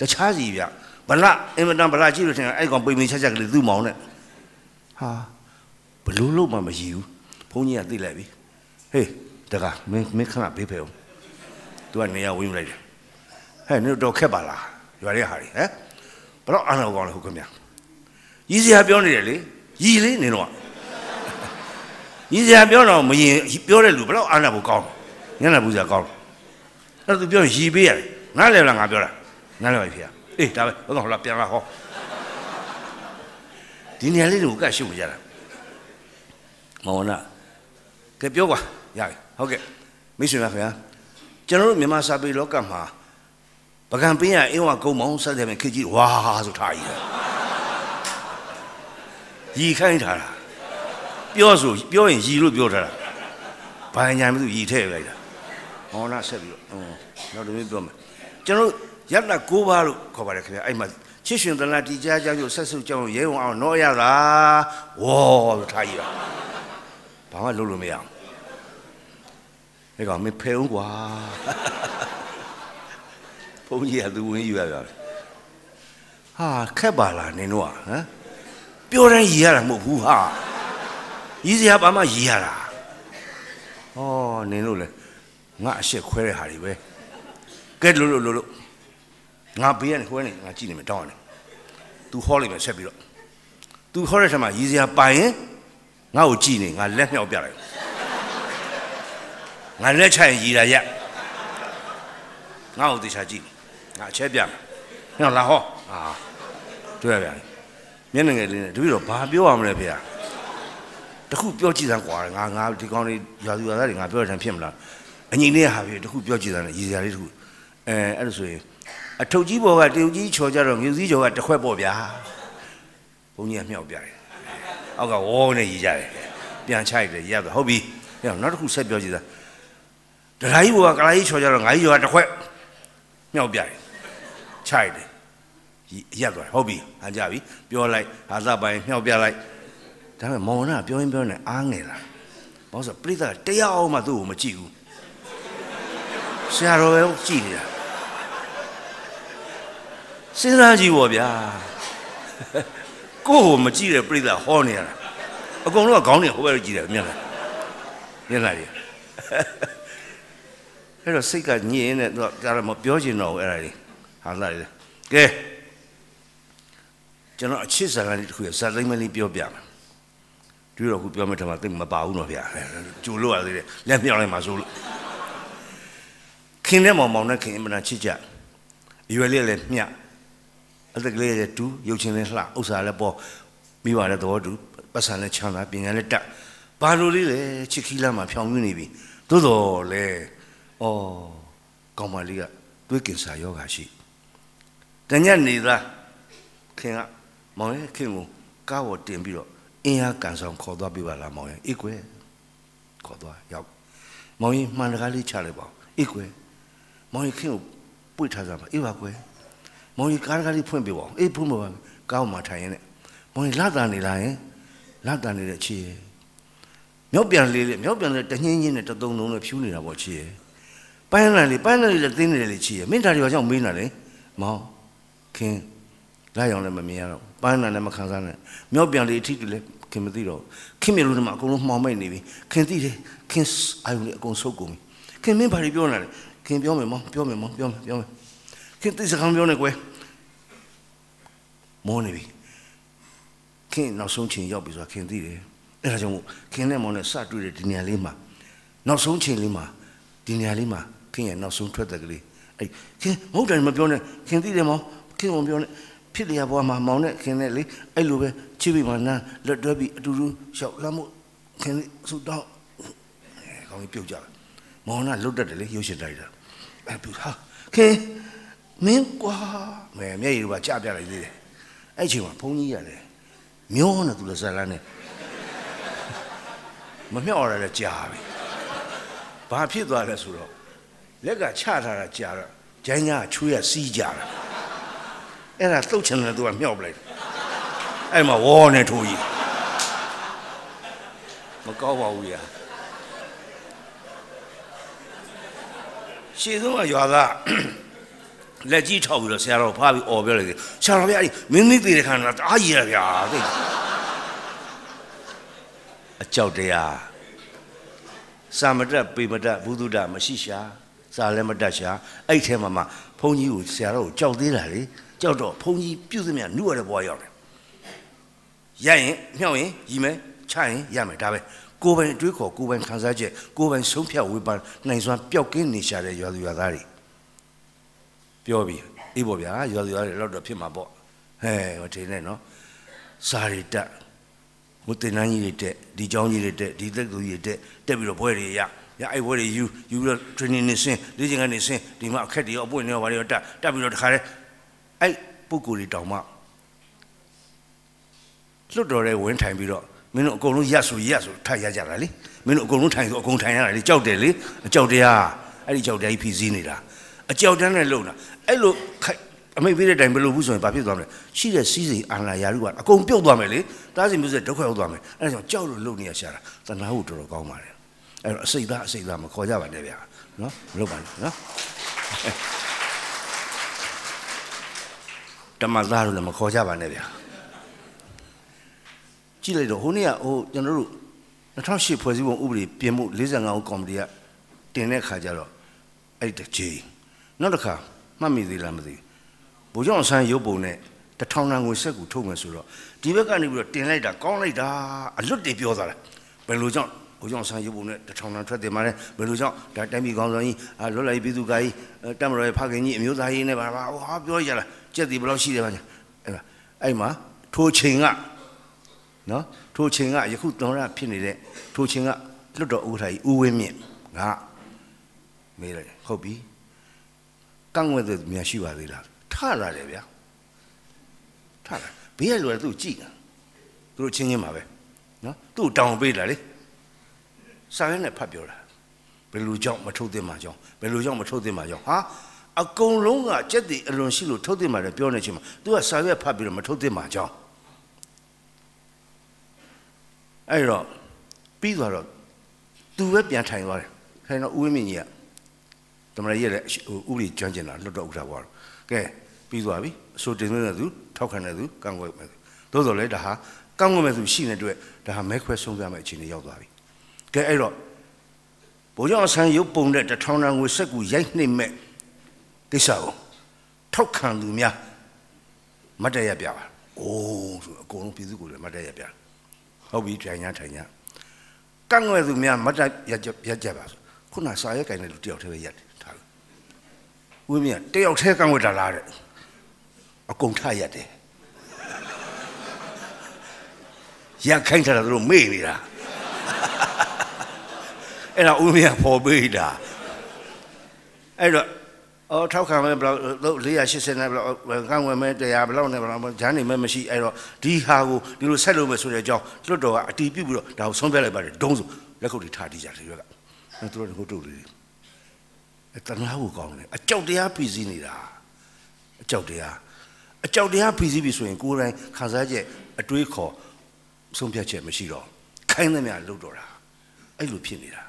တခြားစီဗျဗလအင်မတန်ဗလကြည့်လို့ထင်အဲ့ကောင်ပိန်ပိန်ချက်ချက်ကလေးသူ့မောင်နဲ့ဟာဘလို့လို့မှမရည်ဘူးဘုန်းကြီးကသိလိုက်ပြီဟေးတကားမင်းမင်းခဏဘေးဖယ်အောင်သူကနေရာဝင်လိုက်တယ်ဟဲ့နင်တို့တော့ခက်ပါလားရွာတဲ့ဟာတွေဟမ်ဘလို့အာနာကောင်းလဲဟုတ်ခင်ဗျရည်စရာပြောနေတယ်လေရည်လေးနင်တော့ရ ည်စရာပြောတော့မရင်ပြောတဲ့လူဘလို့အာနာဖို့ကောင်းညနာဘူးစရာကောင်းအဲ့သူပြောရည်ပေးရတယ်ငါလည်းလားငါပြောတာငါလည်းပဲဖေရအေးဒါပဲဟုတ်တော့ဟလာပြန်လာဟောဒီနေရာလေးတွေကိုကတ်ရှုပ်ကြတာမောင်နာကဲပြောကွာရပြီဟုတ်ကဲ့မိတ်ဆွေများခင်ဗျာကျွန်တော်တို့မြန်မာစာပေလောကမှာပကံပင်းရအင်းဝကုံမောင်းဆက်တယ်မယ်ခေကြီးဝါဆိုထားကြီးတယ်ရီခိုင်းထားတာ ပြောဆိုပြောရင်ရီလို့ပြောထားတာဘာညာမသိရီထည့်လိုက်တာဟောနာဆက်ပြီးတော့ဟောနောက်တစ်မျိုးပြောမယ်ကျွန်တော်ရတ္တ၉ပါးလို့ခေါ်ပါတယ်ခင်ဗျာအဲ့မှာချစ်ရှင်သလားတီကြားကြောင့်ဆက်စုကြောင့်ရဲဝင်အောင်တော့ရတာဝေါ်ဆိုထားကြီးတာဘာမှလုပ်လို့မရအောင်ဒီကောင်မဖဲအောင်ကွာဘုန်းကြီးကသူဝင်ယူရတာဟာခက်ပါလားနင်တို့ကဟမ်ပြောတိုင်းရည်ရတာမဟုတ်ဘူးဟာ ရည်စရာဘာမှရည်ရတာဩနင်တို့လေငါအရှက်ခွဲတဲ့ဟာတွေပဲကဲလို့လို့လို့လို့ငါဘေးကနေခွဲနေငါကြည့်နေမယ်တောင်းရတယ် तू ဟောလိုက်မယ်ဆက်ပြီးတော့ तू ဟောတဲ့ထက်မှာရည်စရာပိုင်ရင်ငါ့ကိုကြည့်နေငါလက်မြောက်ပြလိုက်ငါလက်ချရင်ရည်တာရက်ငါ့ကိုတေချာကြည့်ငါအချက်ပြမယ်ဟောလာဟောအာတွေ့ရပြန်မျက်နှာငယ်လေးနဲ့တပည့်တော်ဘာပြောရမလဲဖေ တခုပြောကြည့်စမ်းကွာငါငါဒီကောင်းလေးရွာသူရွာသားတွေငါပြောတဲ့ထင်ဖြစ်မလားအငိမ့်လေးဟာဖေတခုပြောကြည့်စမ်းလေရည်စရာလေးတခုအဲအဲ့ဒါဆိုရင်အထုပ်ကြီးဘော်ကတရုတ်ကြီးချော်ကြတော့မြူစည်းချော်ကတစ်ခွက်ပေါ့ဗျာဘုန်းကြီးကမြောက်ပြတယ်အောက်ကဝေါနဲ့ရည်ကြတယ်ပြန်ချိုက်တယ်ရတော့ဟုတ်ပြီနောက်တစ်ခုဆက်ပြောကြည့်စမ်းဒရာကြီးဘော်ကကလာကြီးချော်ကြတော့ငါကြီးချော်ကတစ်ခွက်မြောက်ပြတယ်ချိုက်တယ်ရက်သွားဟုတ်ပြီအကြပြီပြောလိုက်ဟာသပိုင်းမြောက်ပြလိုက် ဒါပေမဲ့မောင်နာပြောရင်ပြောနေအားငယ်လာဘာလို့ဆိုပြိဿတရားမှသူ့ကိုမကြည့်ဘူးဆရာတော်ပဲကြည့်နေတာစဉ်းစားကြည့်ပေါ့ဗျာကိုယ့်ကိုမကြည့်တဲ့ပြိဿဟောနေရတာအကုန်လုံးကခေါင်းနေဟိုဘက်ကြည့်တယ်မြင်လားမြင်လားဒီအဲ့တော့စိတ်ကညင်နေတော့ဒါတော့မပြောချင်တော့ဘူးအဲ့ဒါလေးဟာလာလေကဲကျွန်တော်အချစ်ဇာတ်လမ်းလေးတစ်ခုရဇာတ်သိမ်းမလေးပြောပြမယ် ဒီတော့ခုပြောမယ်ထင်မှာသိမပါဘူးတော့ဗျာကြိုလို့ရသေးတယ်လက်မြောက်လိုက်မှာဆိုလို့ခင်တဲ့မောင်မောင်နဲ့ခင်အမှန်ချစ်ကြရွယ်လေးလည်းမျှအသက်ကလေးလည်းတူရုပ်ချင်းလည်းလှဥစ္စာလည်းပေါ်မိပါတဲ့သဘောတူပတ်စံလည်းချမ်းသာပညာလည်းတက်ဘာလို့လေးလဲချစ်ခီးလာမှာဖြောင်းပြနေပြီသို့တော်လေဩကောင်မလေးကတွေးကင်ဆာယောဂါရှိတညက်နေသားခင်ကမောင်ရဲ့ခင်ကိုကားပေါ်တင်ပြီးတော့ အင်းအားကန်ဆောင်ခေါ်သွားပြပါလားမောင်ရဲ့အေးကွယ်ခေါ်သွားရောက်မောင်ရင်မှန်တကားလေးချလိုက်ပါအေးကွယ်မောင်ရင်ခင်ကိုပွေထားစားပါအေးပါကွယ်မောင်ရင်ကားကားလေးဖွင့်ပြပါအေးဖွင့်ပါကားပေါ်မှာထိုင်ရင်မောင်ရင်လာတာနေလာရင်လာတာနေတဲ့ချီရဲ့မြောက်ပြန်လေးလေမြောက်ပြန်လေးတညင်းချင်းနဲ့တသုံးလုံးနဲ့ဖြူးနေတာပေါ့ချီရဲ့ပိုင်းလာလေးပိုင်းလာလေးလည်းသင်းနေတယ်လေချီရဲ့မင်းဒါတွေဘာကြောင့်မေးနေလဲမောင်ခင်လိုက်အောင်လည်းမမြင်ရတော့ပန်းနာလည်းမခံစားနဲ့မြောက်ပြန်လေးအထီးတူလည်း ခင်မသိတော့ခင်မြေလို့ဒီမှာအကုန်လုံးမှောင်မိတ်နေပြီခင်သိတယ်ခင်အာယုန်လေးအကုန်ဆုပ်ကုန်ပြီခင်မင်းဘာတွေပြောနေလဲခင်ပြောမယ်မောင်ပြောမယ်မောင်ပြောမယ်ပြောမယ်ခင်သိစကားပြောနေကွယ်မောနေပြီခင်နောက်ဆုံးချိန်ရောက်ပြီဆိုတာခင်သိတယ်အဲ့ဒါကြောင့်မို့ခင်နဲ့မောင်နဲ့စတွေ့တဲ့ဒီနေရာလေးမှာနောက်ဆုံးချိန်လေးမှာဒီနေရာလေးမှာခင်ရဲ့နောက်ဆုံးထွက်တဲ့ကလေးအဲ့ခင်မဟုတ်တယ်မပြောနဲ့ခင်သိတယ်မောင်ခင်မပြောနဲ့ ဖြစ်လျာဘွားမှာမောင်နဲ့ခင်နဲ့လေအဲ့လိုပဲချစ်ပြီးမှနန်းလက်တွဲပြီးအတူတူရှောက်လှမ်းမှုခင်ဆူတော့ကောင်းကြီးပြုတ်ကြတယ်မောင်ကလွတ်တတ်တယ်လေရုပ်ရှင်တိုက်တာအဲ့သူဟာခင်မင်းကွာမဲမျက်ရည်ကကြပြလိုက်သေးတယ်အဲ့ချိန်မှာဘုန်းကြီးရတယ်မျောနေသူလည်းဇာလန်းနဲ့မမြောက်ရတဲ့ကြာပြီဘာဖြစ်သွားလဲဆိုတော့လက်ကချထားတာကြာတော့ဂျိုင်းညာချွေးရစီးကြတာ အဲ့ဒါသုတ်ချင်တယ်သူကမြောက်ပလိုက်အဲ့မှာဝေါ်နေထိုးကြီးမကောက်ပါဘူးရာရှေ့ဆုံးကရွာသားလက်ကြီးထောက်ပြီးတော့ဆရာတော်ဖားပြီးអော်ပြောလိုက်တယ်ဆရာတော်ဗျာမင်းမိသေးတဲ့ခါကအားကြီးရဗျာသိအကြောက်တရားစာမတက်ပေမတက်ဘုဒ္ဓတမရှိရှာစာလည်းမတက်ရှာအဲ့ထဲမှာမှ ဘုန်းကြီးကိုဆရာတော်ကိုကြောက်သေးတာလေကြောက်တော့ဘုန်းကြီးပြုတ်သမျှနှုတ်ရတဲ့ဘဝရောက်တယ်ရရင်မြောက်ရင်ရီမယ်ချရင်ရမယ်ဒါပဲကိုယ်ပိုင်အတွေးခေါ်ကိုယ်ပိုင်ခံစားချက်ကိုယ်ပိုင်ဆုံးဖြတ်ဝေဖန်နိုင်စွမ်းပျောက်ကင်းနေရှာတဲ့ရွာသူရွာသားတွေပြောပြီးအေးပေါ့ဗျာရွာသူရွာတွေတော့တော့ဖြစ်မှာပေါ့ဟဲ့မထင်နဲ့နော်စာရီတက်ဟ မတင်နှန်းကြီးတွေတက်ဒီเจ้าကြီးတွေတက်ဒီသက်သူကြီးတွေတက်တက်ပြီးတော့ဘွဲတွေရ ရအဲ့ဘွဲတွေယူယူပြီးတော့ training နေစင်းလေ့ကျင့်ခန်းနေစင်းဒီမှာအခက်တွေရောအပွင့်တွေရောဘာတွေရောတက်တက်ပြီးတော့တခါတည်းအဲ့ပုဂ္ဂိုလ်တွေတောင်မှလွတ်တော်တဲ့ဝင်ထိုင်ပြီးတော့မင်းတို့အကုန်လုံးရက်ဆိုရက်ဆိုထိုင်ရကြတာလေမင်းတို့အကုန်လုံးထိုင်ဆိုအကုန်ထိုင်ရတာလေကြောက်တယ်လေအကြောက်တရားအဲ့ဒီကြောက်တရားကြီးဖြည့်စည်းနေတာအကြောက်တန်းနဲ့လုံတာအဲ့လိုအမိတ်ပေးတဲ့အတိုင်းဘယ်လိုဘူးဆိုရင်ဘာဖြစ်သွားမလဲရှိတဲ့စီးစိမ်အာဏာရာထုကအကုန်ပြုတ်သွားမယ်လေတားစီမျိုးစက်ဒုက္ခရောက်သွားမယ်အဲ့ဒါကြောင့်ကြောက်လို့လုံနေရရှာတာတဏှာဟုတော်တော်ကောင်းပါတယ် အဲ့တော့အစိတ်သားအစိတ်သားမခေါ်ကြပါနဲ့ဗျာနော်မလုပ်ပါနဲ့နော်တမသားလို့လည်းမခေါ်ကြပါနဲ့ဗျာကြည့်လိုက်တော့ဟိုနေ့ကဟိုကျွန်တော်တို့2008ဖွဲ့စည်းပုံဥပဒေပြင်မှု45ဦးကော်မတီကတင်တဲ့ခါကျတော့အဲ့တကြီးနောက်တစ်ခါမှတ်မိသေးလားမသိဘူးဘိုးကျောင်းဆန်းရုပ်ပုံနဲ့တထောင်တန်ငွေဆက်ကူထုတ်မယ်ဆိုတော့ဒီဘက်ကနေပြီးတော့တင်လိုက်တာကောင်းလိုက်တာအလွတ်တွေပြောသွားတာဘယ်လိုကြောင့် ဘိုးကျောင်းဆန်းရုပ်ပုံနဲ့တထောင်တန်ထွက်တင်มาလဲဘယ်လိုကြောင့်ဒါတိုင်းပြည်ကောင်းဆောင်ကြီးအာလွတ်လိုက်ပြည်သူကကြီးတက်မတော်ရဲ့ဖခင်ကြီးအမျိုးသားကြီးနဲ့ပါပါဟာပြောရလားကြက်တီဘယ်လောက်ရှိတယ်ပါညာအဲ့မှာအဲ့မှာထိုချိန်ကနော်ထိုချိန်ကယခုတော်ရဖြစ်နေတဲ့ထိုချိန်ကလွတ်တော်ဥက္ကဋ္ဌကြီးဦးဝင်းမြင့်ငါမေးလိုက်ဟုတ်ပြီကန့်ွက်တဲ့များရှိပါသေးလားထလာတယ်ဗျာထလာဘေးကလူကသူ့ကြည့်တာသူတို့ချင်းချင်းပါပဲနော်သူ့တောင်းပေးလာလေ စာရဲနဲ့ဖတ်ပြောတာဘယ်လိုကြောင့်မထုတ်သင့်မှာကြောင့်ဘယ်လိုကြောင့်မထုတ်သင့်မှာကြောင့်ဟာအကုန်လုံးကစက်တီအလွန်ရှိလို့ထုတ်သင့်မှာလည်းပြောနေချင်းမှာ तू ကစာရဲဖတ်ပြီးတော့မထုတ်သင့်မှာကြောင့်အဲ့တော့ပြီးသွားတော့ तू ပဲပြန်ထိုင်သွားတယ်ထိုင်တော့ဦးဝင်းမြင့်ကြီးကတမရရဲ့ဟိုဥပဒေကျွမ်းကျင်တာလွတ်တော့ဥထာဘောကဲပြီးသွားပြီအစိုးတင်တဲ့သူထောက်ခံတဲ့သူကန့်ကွက်မဲ့သူသို့တော်လည်းဒါဟာကန့်ကွက်မဲ့သူရှိနေတဲ့အတွက်ဒါဟာမဲခွဲဆုံးဖြတ်မဲ့အခြေအနေရောက်သွားပြီ ကဲအဲ့တော့ဘိုးကျောင်းဆန်းရုပ်ပုံတဲ့တထောင်တန်ငွေစက်ကူရိုက်နှိမ့်မဲ့ကိစ္စကိုထောက်ခံသူများမတ်တရပြပါအိုးဆိုအကုန်လုံးပြည်သူကိုလည်းမတ်တရပြဟုတ်ပြီထိုင်ညာထိုင်ညာကန့်ကွက်သူများမတ်တရရကြပါဆိုခုနစာရဲကင်တဲ့လူတယောက်တည်းပဲရက်တယ်ထားလို့ဝင်းမြတ်တယောက်တည်းကန့်ကွက်တာလားတဲ့အကုန်ထရက်တယ်ရက်ခိုင်းထားတာသူတို့မေ့နေတာ အဲ့တော့ဦးမြတ်ပေါ်ပေးတာအဲ့တော့အော်ထောက်ခံမဲ့ဘလောက်480နဲ့ဘလောက်ကန့်ဝယ်မဲ့100ဘလောက်နဲ့ဘလောက်ဂျမ်းနေမဲ့မရှိအဲ့တော့ဒီဟာကိုဒီလိုဆက်လုပ်မယ်ဆိုတဲ့အကြောင်းလွတ်တော်ကအတီးပြုတ်ပြီးတော့ဒါကိုဆုံးဖြတ်လိုက်ပါတယ်ဒုံးဆိုလက်ခုပ်တွေထားတီးကြတယ်ရွက်ကအဲသူတို့ကတို့လေးအဲတနာကိုကောင်းတယ်အကြောက်တရားပြည်စည်းနေတာအကြောက်တရားအကြောက်တရားပြည်စည်းပြီဆိုရင်ကိုယ်တိုင်ခံစားချက်အတွေးခေါ်ဆုံးဖြတ်ချက်မရှိတော့ခိုင်းသမျှလုပ်တော့တာအဲ့လိုဖြစ်နေတာ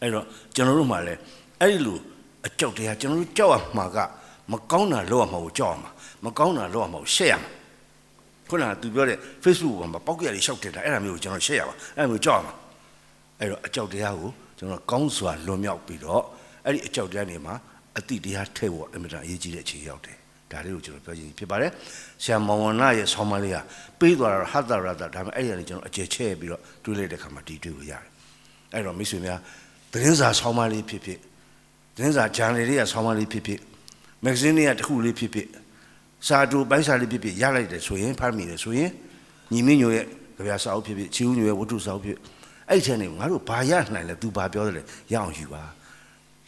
အဲ့တော့ကျွန်တော်တို့မှလည်းအဲ့ဒီလိုအကြောက်တရားကျွန်တော်တို့ကြောက်ရမှာကမကောင်းတာလုပ်ရမှာကိုကြောက်ရမှာမကောင်းတာလုပ်ရမှာကိုရှက်ရမှာခုနကသူပြောတဲ့ Facebook ပေါ်မှာပောက်ကြရည်ရှောက်တက်တာအဲ့ဒါမျိုးကိုကျွန်တော်ရှက်ရပါအဲ့ဒါမျိုးကြောက်ရမှာအဲ့တော့အကြောက်တရားကိုကျွန်တော်ကောင်းစွာလွန်မြောက်ပြီးတော့အဲ့ဒီအကြောက်တရားတွေမှာအတိတရားထည့်ဖို့အမြဲတမ်းအရေးကြီးတဲ့အခြေရောက်တယ်ဒါလေးကိုကျွန်တော်ပြောချင်ဖြစ်ပါတယ်ဆရာမောင်ဝဏရဲ့ဆောင်းမလေးကပေးသွားတာဟတ်တာရတာဒါပေမဲ့အဲ့ဒီကနေကျွန်တော်အကျယ်ချဲ့ပြီးတော့တွေးလိုက်တဲ့ခါမှာဒီတွေးကိုရတယ်အဲ့တော့မိတ်ဆွေများ သတင်းစာဆောင်းမလေးဖြစ်ဖြစ်သတင်းစာဂျာနယ်တွေကဆောင်းမလေးဖြစ်ဖြစ်မဂ္ဂဇင်းတွေကတစ်ခုလေးဖြစ်ဖြစ်စာတူပိုင်းစာလေးဖြစ်ဖြစ်ရလိုက်တယ်ဆိုရင်ဖတ်မိတယ်ဆိုရင်ညီမညိုရဲ့ကြပြစာအုပ်ဖြစ်ဖြစ်ချီဦးညိုရဲ့ဝတ္ထုစာအုပ်ဖြစ်အဲ့ထဲနေငါတို့ဘာရနိုင်လဲ तू ဘာပြောတယ်လဲရအောင်ယူပါ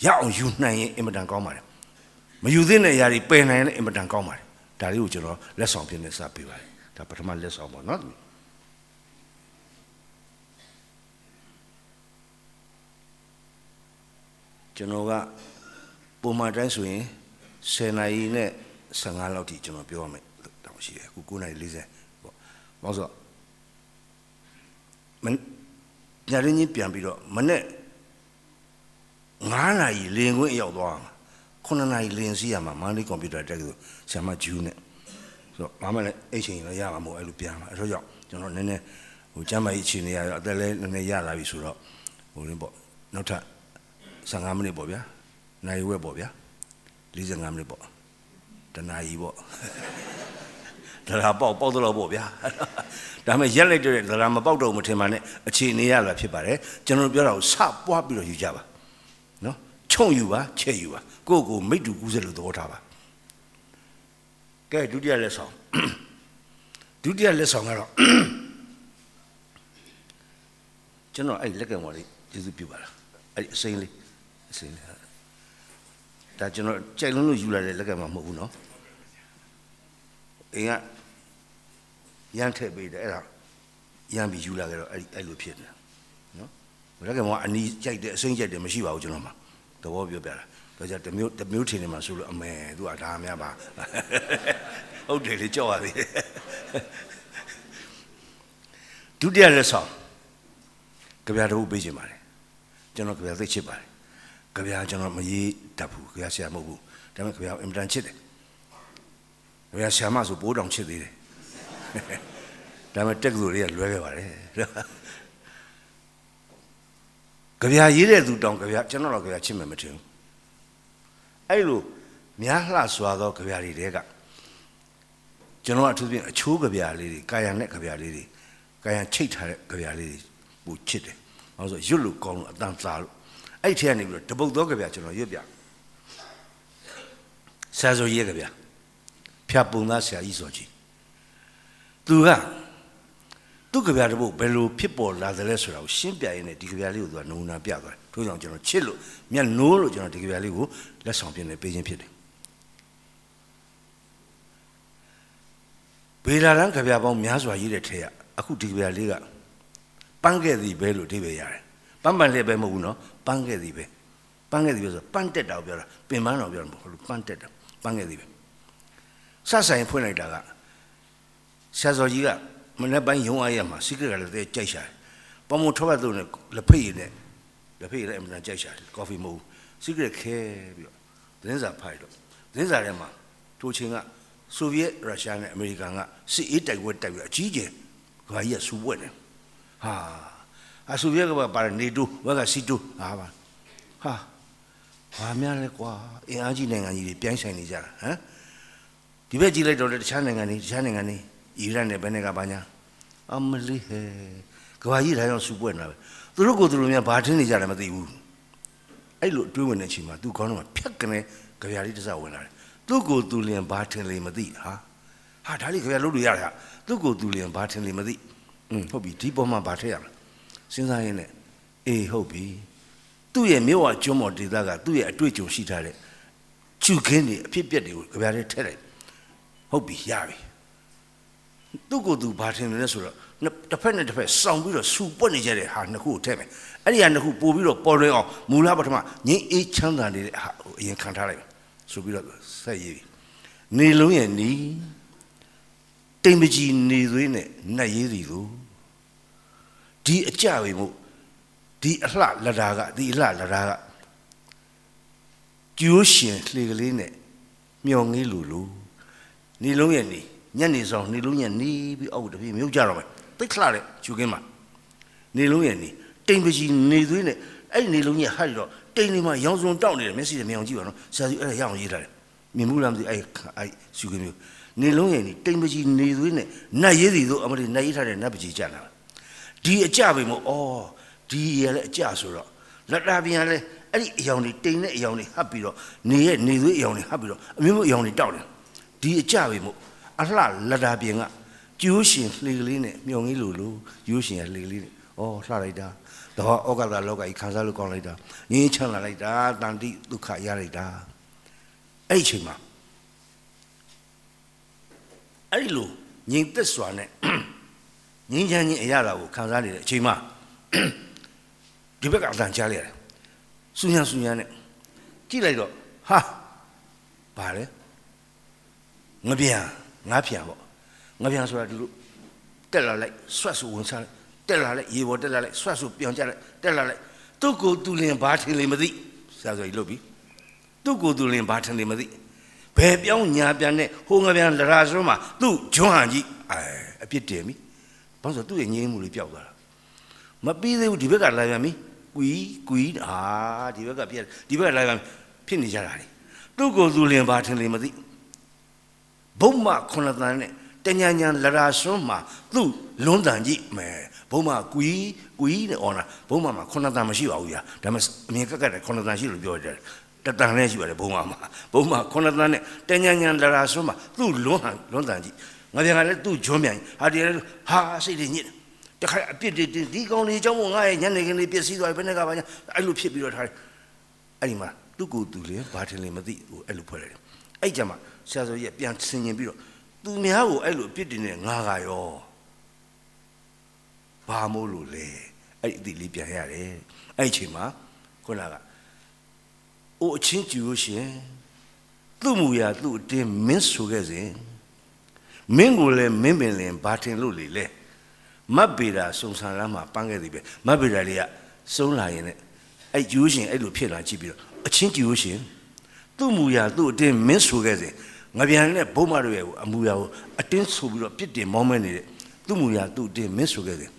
ရအောင်ယူနိုင်ရင်အင်မတန်ကောင်းပါတယ်မယူသင့်တဲ့အရာတွေပယ်နိုင်ရင်အင်မတန်ကောင်းပါတယ်ဒါလေးကိုကျွန်တော်လက်ဆောင်ပြနေစပေးပါတယ်ဒါပထမလက်ဆောင်ပေါ့နော် ကျွန်တော်ကပုံမှန်တိုင်းဆိုရင်10နာရီနဲ့15လောက်ထိကျွန်တော်ပြောရမယ်တောင်းရှိတယ်အခု9နာရီ40ပေါ့ဘာလို့ဆိုမညရင်းကြီးပြန်ပြီးတော့မနေ့9နာရီလင်ခွင့်ရောက်သွားမှာ9နာရီလင်စီးရမှာမန္တလေးကွန်ပျူတာတက်ကဆရာမဂျူးနဲ့ဆိုတော့ဘာမှလည်းအဲ့ချိန်လည်းရမှာမဟုတ်အဲ့လိုပြန်လာအဲ့တော့ကြောင့်ကျွန်တော်နည်းနည်းဟိုကျမ်းမာရေးအခြေအနေရတော့အသက်လည်းနည်းနည်းရလာပြီဆိုတော့ဟိုရင်းပေါ့နောက်ထပ် 15မိနစ်ပေါ့ဗျာနိုင်ဝက်ပေါ့ဗျာ45မိနစ်ပေါ့တနာရီပေါ့ဒရာပေါက်ပေါက်တော့ပေါ့ဗျာဒါပေမဲ့ရက်လိုက်တဲ့ဒရာမပေါက်တော့မထင်ပါနဲ့အခြေအနေရလာဖြစ်ပါတယ်ကျွန်တော်ပြောတာကိုစပွားပြီးတော့ယူကြပါနော်ခြုံယူပါချဲ့ယူပါကိုယ့်ကိုမိတ်တူကူးစက်လို့သဘောထားပါကဲဒုတိယလက်ဆောင်ဒုတိယလက်ဆောင်ကတော့ကျွန်တော်အဲ့လက်ကံဝါလေးကျေးဇူးပြုပါလားအဲ့အစိမ်းလေး အစိမ်းလေးဒါကျွန်တော်ကြိုက်လုံးလို့ယူလာတဲ့လက်ကံမှာမဟုတ်ဘူးနော်အိမ်ကရမ်းထည့်ပေးတယ်အဲ့ဒါရမ်းပြီးယူလာကြတော့အဲ့အဲ့လိုဖြစ်နေနော်လက်ကံမှာအနီးကြိုက်တယ်အစိမ်းကြိုက်တယ်မရှိပါဘူးကျွန်တော်မှာသဘောပြောပြတာဒါကြတမျိုးတမျိုးထင်နေမှာဆိုလို့အမေသူကဒါများပါဟုတ်တယ်လေကြောက်ရသေးတယ်ဒုတိယလက်ဆောင်ကြပြတပုတ်ပေးခြင်းပါတယ်ကျွန်တော်ကြပြသိချစ်ပါတယ် ကြပြကျွန်တော်မရေးတတ်ဘူးကြပြဆရာမဟုတ်ဘူးဒါပေမဲ့ကြပြအင်မတန်ချစ်တယ်ကြပြဆရာမဆိုပိုးတောင်ချစ်သေးတယ်ဒါပေမဲ့တက်ကလူတွေကလွဲခဲ့ပါတယ်ကြပြရေးတဲ့သူတောင်ကြပြကျွန်တော်တော့ကြပြချစ်မယ်မထင်ဘူးအဲ့လိုများလှစွာသောကြပြတွေတဲကကျွန်တော်အထူးဖြင့်အချိုးကြပြလေးတွေကာယံနဲ့ကြပြလေးတွေကာယံချိတ်ထားတဲ့ကြပြလေးတွေပူချစ်တယ်။ဘာလို့ဆိုရွတ်လို့ကောင်းလို့အတန်စားလို့ အဲ့ထဲကနေပြီးတော့တပုတ်သောကြပြကျွန်တော်ရွတ်ပြဆရာဆိုရေးကြပြဖြတ်ပုံသားဆရာကြီးဆိုကြီးသူကသူ့ကြပြတပုတ်ဘယ်လိုဖြစ်ပေါ်လာသလဲဆိုတာကိုရှင်းပြရင်းနဲ့ဒီကြပြလေးကိုသူကနမူနာပြသွားတယ်။ထို့ကြောင့်ကျွန်တော်ချစ်လို့မျက်နိုးလို့ကျွန်တော်ဒီကြပြလေးကိုလက်ဆောင်ပြင်နေပေးခြင်းဖြစ်တယ်။ဗေဒာလန်ကြပြပေါင်းများစွာရေးတဲ့ထဲကအခုဒီကြပြလေးကပန်းခဲ့သည်ပဲလို့အဓိပ္ပာယ်ရတယ်ပန်းပန်လေးပဲမဟုတ်ဘူးနော် ပန်းခဲ့သည်ပဲပန်းခဲ့သည်ပဲဆိုပန်းတက်တာကိုပြောတာပင်ပန်းတော်ပြောတာမဟုတ်ဘူးပန်းတက်တာပန်းခဲ့သည်ပဲဆက်ဆိုင်ဖွင့်လိုက်တာကဆရာစောကြီးကမနေ့ပိုင်းရုံအားရမှာစိကရလည်းကြိုက်ရှာတယ်ပမုံထောပတ်သူနဲ့လက်ဖိတ်ရည်နဲ့လက်ဖိတ်ရည်လည်းအမှန်တန်ကြိုက်ရှာတယ်ကော်ဖီမဟုတ်စိကရခဲပြီးတော့သတင်းစာဖိုက်တော့သတင်းစာထဲမှာထိုချိန်ကဆိုဗီယက်ရုရှားနဲ့အမေရိကန်ကစစ်အေးတိုက်ပွဲတိုက်ပြီးအကြီးကျယ်ကဘာကြီးကစူပွက်တယ်ဟာ အဆူရဲကပါနေတူဝက်ကစီတူဟာပါဟာဘာများလဲကွာအင်အားကြီးနိုင်ငံကြီးတွေပြိုင်ဆိုင်နေကြတာဟမ်ဒီဘက်ကြည့်လိုက်တော့တခြားနိုင်ငံတွေတခြားနိုင်ငံတွေအီရတ်နဲ့ဘယ်နဲ့ကဘာညာအမလီဟဲကဘာကြီးဒါကြောင့်စူပွက်နေတာပဲသူတို့ကိုသူတို့များဘာထင်းနေကြတယ်မသိဘူးအဲ့လိုတွေးဝင်တဲ့အချိန်မှာသူခေါင်းထဲမှာဖြတ်ကနေကြပြားလေးတစ်စဝင်လာတယ်သူ့ကိုသူလျင်ဘာထင်းလေမသိဟာဟာဒါလေးကြပြားလို့လို့ရတာသူ့ကိုသူလျင်ဘာထင်းလေမသိอืมဟုတ်ပြီဒီပေါ်မှာဗာထည့်ရမလား စဉ်းစားရင်းနဲ့အေးဟုတ်ပြီသူ့ရဲ့မြို့ဝကျွန်းမော်ဒေသကသူ့ရဲ့အတွေ့အကြုံရှိထားတဲ့ချူခင်းတွေအဖြစ်ပြက်တွေကိုကြပြားထဲထည့်လိုက်ဟုတ်ပြီရပြီသူ့ကိုယ်သူဗာထင်တယ်ဆိုတော့တစ်ဖက်နဲ့တစ်ဖက်စောင်ပြီးတော့စူပွက်နေကြတဲ့ဟာနှစ်ခုကိုထည့်မယ်အဲ့ဒီဟာနှစ်ခုပို့ပြီးတော့ပေါ်လွင်အောင်မူလပထမငင်းအေးချမ်းသာနေတဲ့ဟာအရင်ခံထားလိုက်ဆိုပြီးတော့ဆက်ရေးပြီနေလုံးရဲ့နီးတိမ်ပကြီးနေသွေးနဲ့နတ်ရေးစီကို ဒီအကြပဲမို့ဒီအလှလတာကဒီအလှလတာကကျိုးရှင်လှေကလေးနဲ့မျောငေးလူလူနေလုံးရဲ့နေညနေဆောင်နေလုံးရဲ့နေပြီးအောက်တပြေမြုပ်ကြတော့မယ်တိတ်ခလာတဲ့ကျူကင်းမှာနေလုံးရဲ့နေတိမ်ပကြီးနေသွေးနဲ့အဲ့နေလုံးရဲ့ဟတ်တော့တိမ်နေမှာရောင်စုံတောက်နေတယ်မျက်စိနဲ့မြောင်ကြည့်ပါနော်ဆရာကြီးအဲ့ဒါရအောင်ရေးထားတယ်မြင်မှုလားမသိအဲ့အဲ့ကျူကင်းမျိုးနေလုံးရဲ့နေတိမ်ပကြီးနေသွေးနဲ့နတ်ရေးစီတို့အမလေးနတ်ရေးထားတဲ့နတ်ပကြီးကြလာ ဒီအကြပဲမို့ဩဒီရလည်းအကြဆိုတော့လက်တာပြန်လဲအဲ့ဒီအယောင်တွေတိမ်တဲ့အယောင်တွေဟပ်ပြီးတော့နေရဲ့နေသွေးအယောင်တွေဟပ်ပြီးတော့အမျိုးမျိုးအယောင်တွေတောက်တယ်ဒီအကြပဲမို့အလှလက်တာပြန်ကကျိုးရှင်လှေကလေးနဲ့မြုံကြီးလိုလိုကျိုးရှင်ရလှေကလေးနဲ့ဩလှလိုက်တာတော့ဩကတာလောကကြီးခံစားလို့ကောင်းလိုက်တာငင်းချမ်းလာလိုက်တာတန်တိဒုက္ခရလိုက်တာအဲ့ဒီချိန်မှာအဲ့ဒီလိုငြိမ်သက်စွာနဲ့ ငြင်းချမ်းချင်းအရာတာကိုခံစားနေတဲ့အချိန်မှာဒီဘက်ကအတန်ကြားလိုက်ရတယ်စူညံစူညံနဲ့ကြည့်လိုက်တော့ဟာဘာလဲငပြန်ငါးပြန်ပေါ့ငပြန်ဆိုတာဒီလိုတက်လာလိုက်ဆွတ်ဆူဝင်စားလိုက်တက်လာလိုက်ရေပေါ်တက်လာလိုက်ဆွတ်ဆူပြောင်းကြလိုက်တက်လာလိုက်သူ့ကိုသူလင်ဘာထင်လေမသိဆရာဆိုကြီးလုပ်ပြီသူ့ကိုသူလင်ဘာထင်လေမသိဘယ်ပြောင်းညာပြန်နဲ့ဟိုငပြန်လရာစွန်းမှာသူ့ဂျွန်းဟန်ကြီးအဲအပြစ်တင်ပြီ ဘာလို့ဆိုသူ့ရဲ့ငြင်းမှုလေးပျောက်သွားတာမပြီးသေးဘူးဒီဘက်ကလာပြန်ပြီကွီကွီအာဒီဘက်ကပြက်ဒီဘက်ကလာပြန်ဖြစ်နေကြတာလေသူ့ကိုသူလင်ပါထင်လေမသိဘုံမခုနတန်နဲ့တညာညာလရာစွန်းမှာသူ့လွန်းတန်ကြည့်မယ်ဘုံမကွီကွီနဲ့အော်နာဘုံမမှာခုနတန်မရှိပါဘူးညာဒါပေမဲ့အမြင်ကက်ကက်တဲ့ခုနတန်ရှိလို့ပြောကြတယ်တတန်လည်းရှိပါတယ်ဘုံမမှာဘုံမခုနတန်နဲ့တညာညာလရာစွန်းမှာသူ့လွန်းဟန်လွန်းတန်ကြည့် ငါပြန်ကလည်းသူ့ဂျွန်းမြန်ဟာဒီလည်းဟာစိတ်တွေညစ်တယ်တခါအပြစ်တွေဒီကောင်လေးအကြောင်းမို့ငါရဲ့ညနေခင်းလေးပြည့်စည်သွားပြီဘယ်နဲ့ကပါညာအဲ့လိုဖြစ်ပြီးတော့ထားတယ်အဲ့ဒီမှာသူ့ကိုယ်သူလေဘာထင်လဲမသိဘူးအဲ့လိုဖွဲ့လိုက်တယ်အဲ့ကြမှာဆရာဆိုကြီးပြန်ဆင်ញင်ပြီးတော့သူများကိုအဲ့လိုအပြစ်တင်နေငါကရောဘာမို့လို့လဲအဲ့ဒီအတိလေးပြန်ရတယ်အဲ့ဒီချိန်မှာခုနကအိုအချင်းကျူလို့ရှင်သူ့မူရာသူ့အတင်းမင်းဆိုခဲ့စဉ် မင်းကိုလည်းမင်းပင်လင်ဘာထင်လို့လေလဲမတ်ပေတာစုံဆန်လမ်းမှာပန်းခဲ့သည်ပဲမတ်ပေတာလေးကစုံလာရင်လည်းအဲ့ကျူရှင်အဲ့လိုဖြစ်လာကြည့်ပြီးတော့အချင်းကျူရှင်သူ့မူရာသူ့အတင်းမင်းဆိုခဲ့စဉ်ငပြန်နဲ့ဘုံမတို့ရဲ့အမူအရာကိုအတင်းဆိုပြီးတော့ပြစ်တင်မောင်းမဲနေတဲ့သူ့မူအရာသူ့အတင်းမင်းဆိုခဲ့တယ်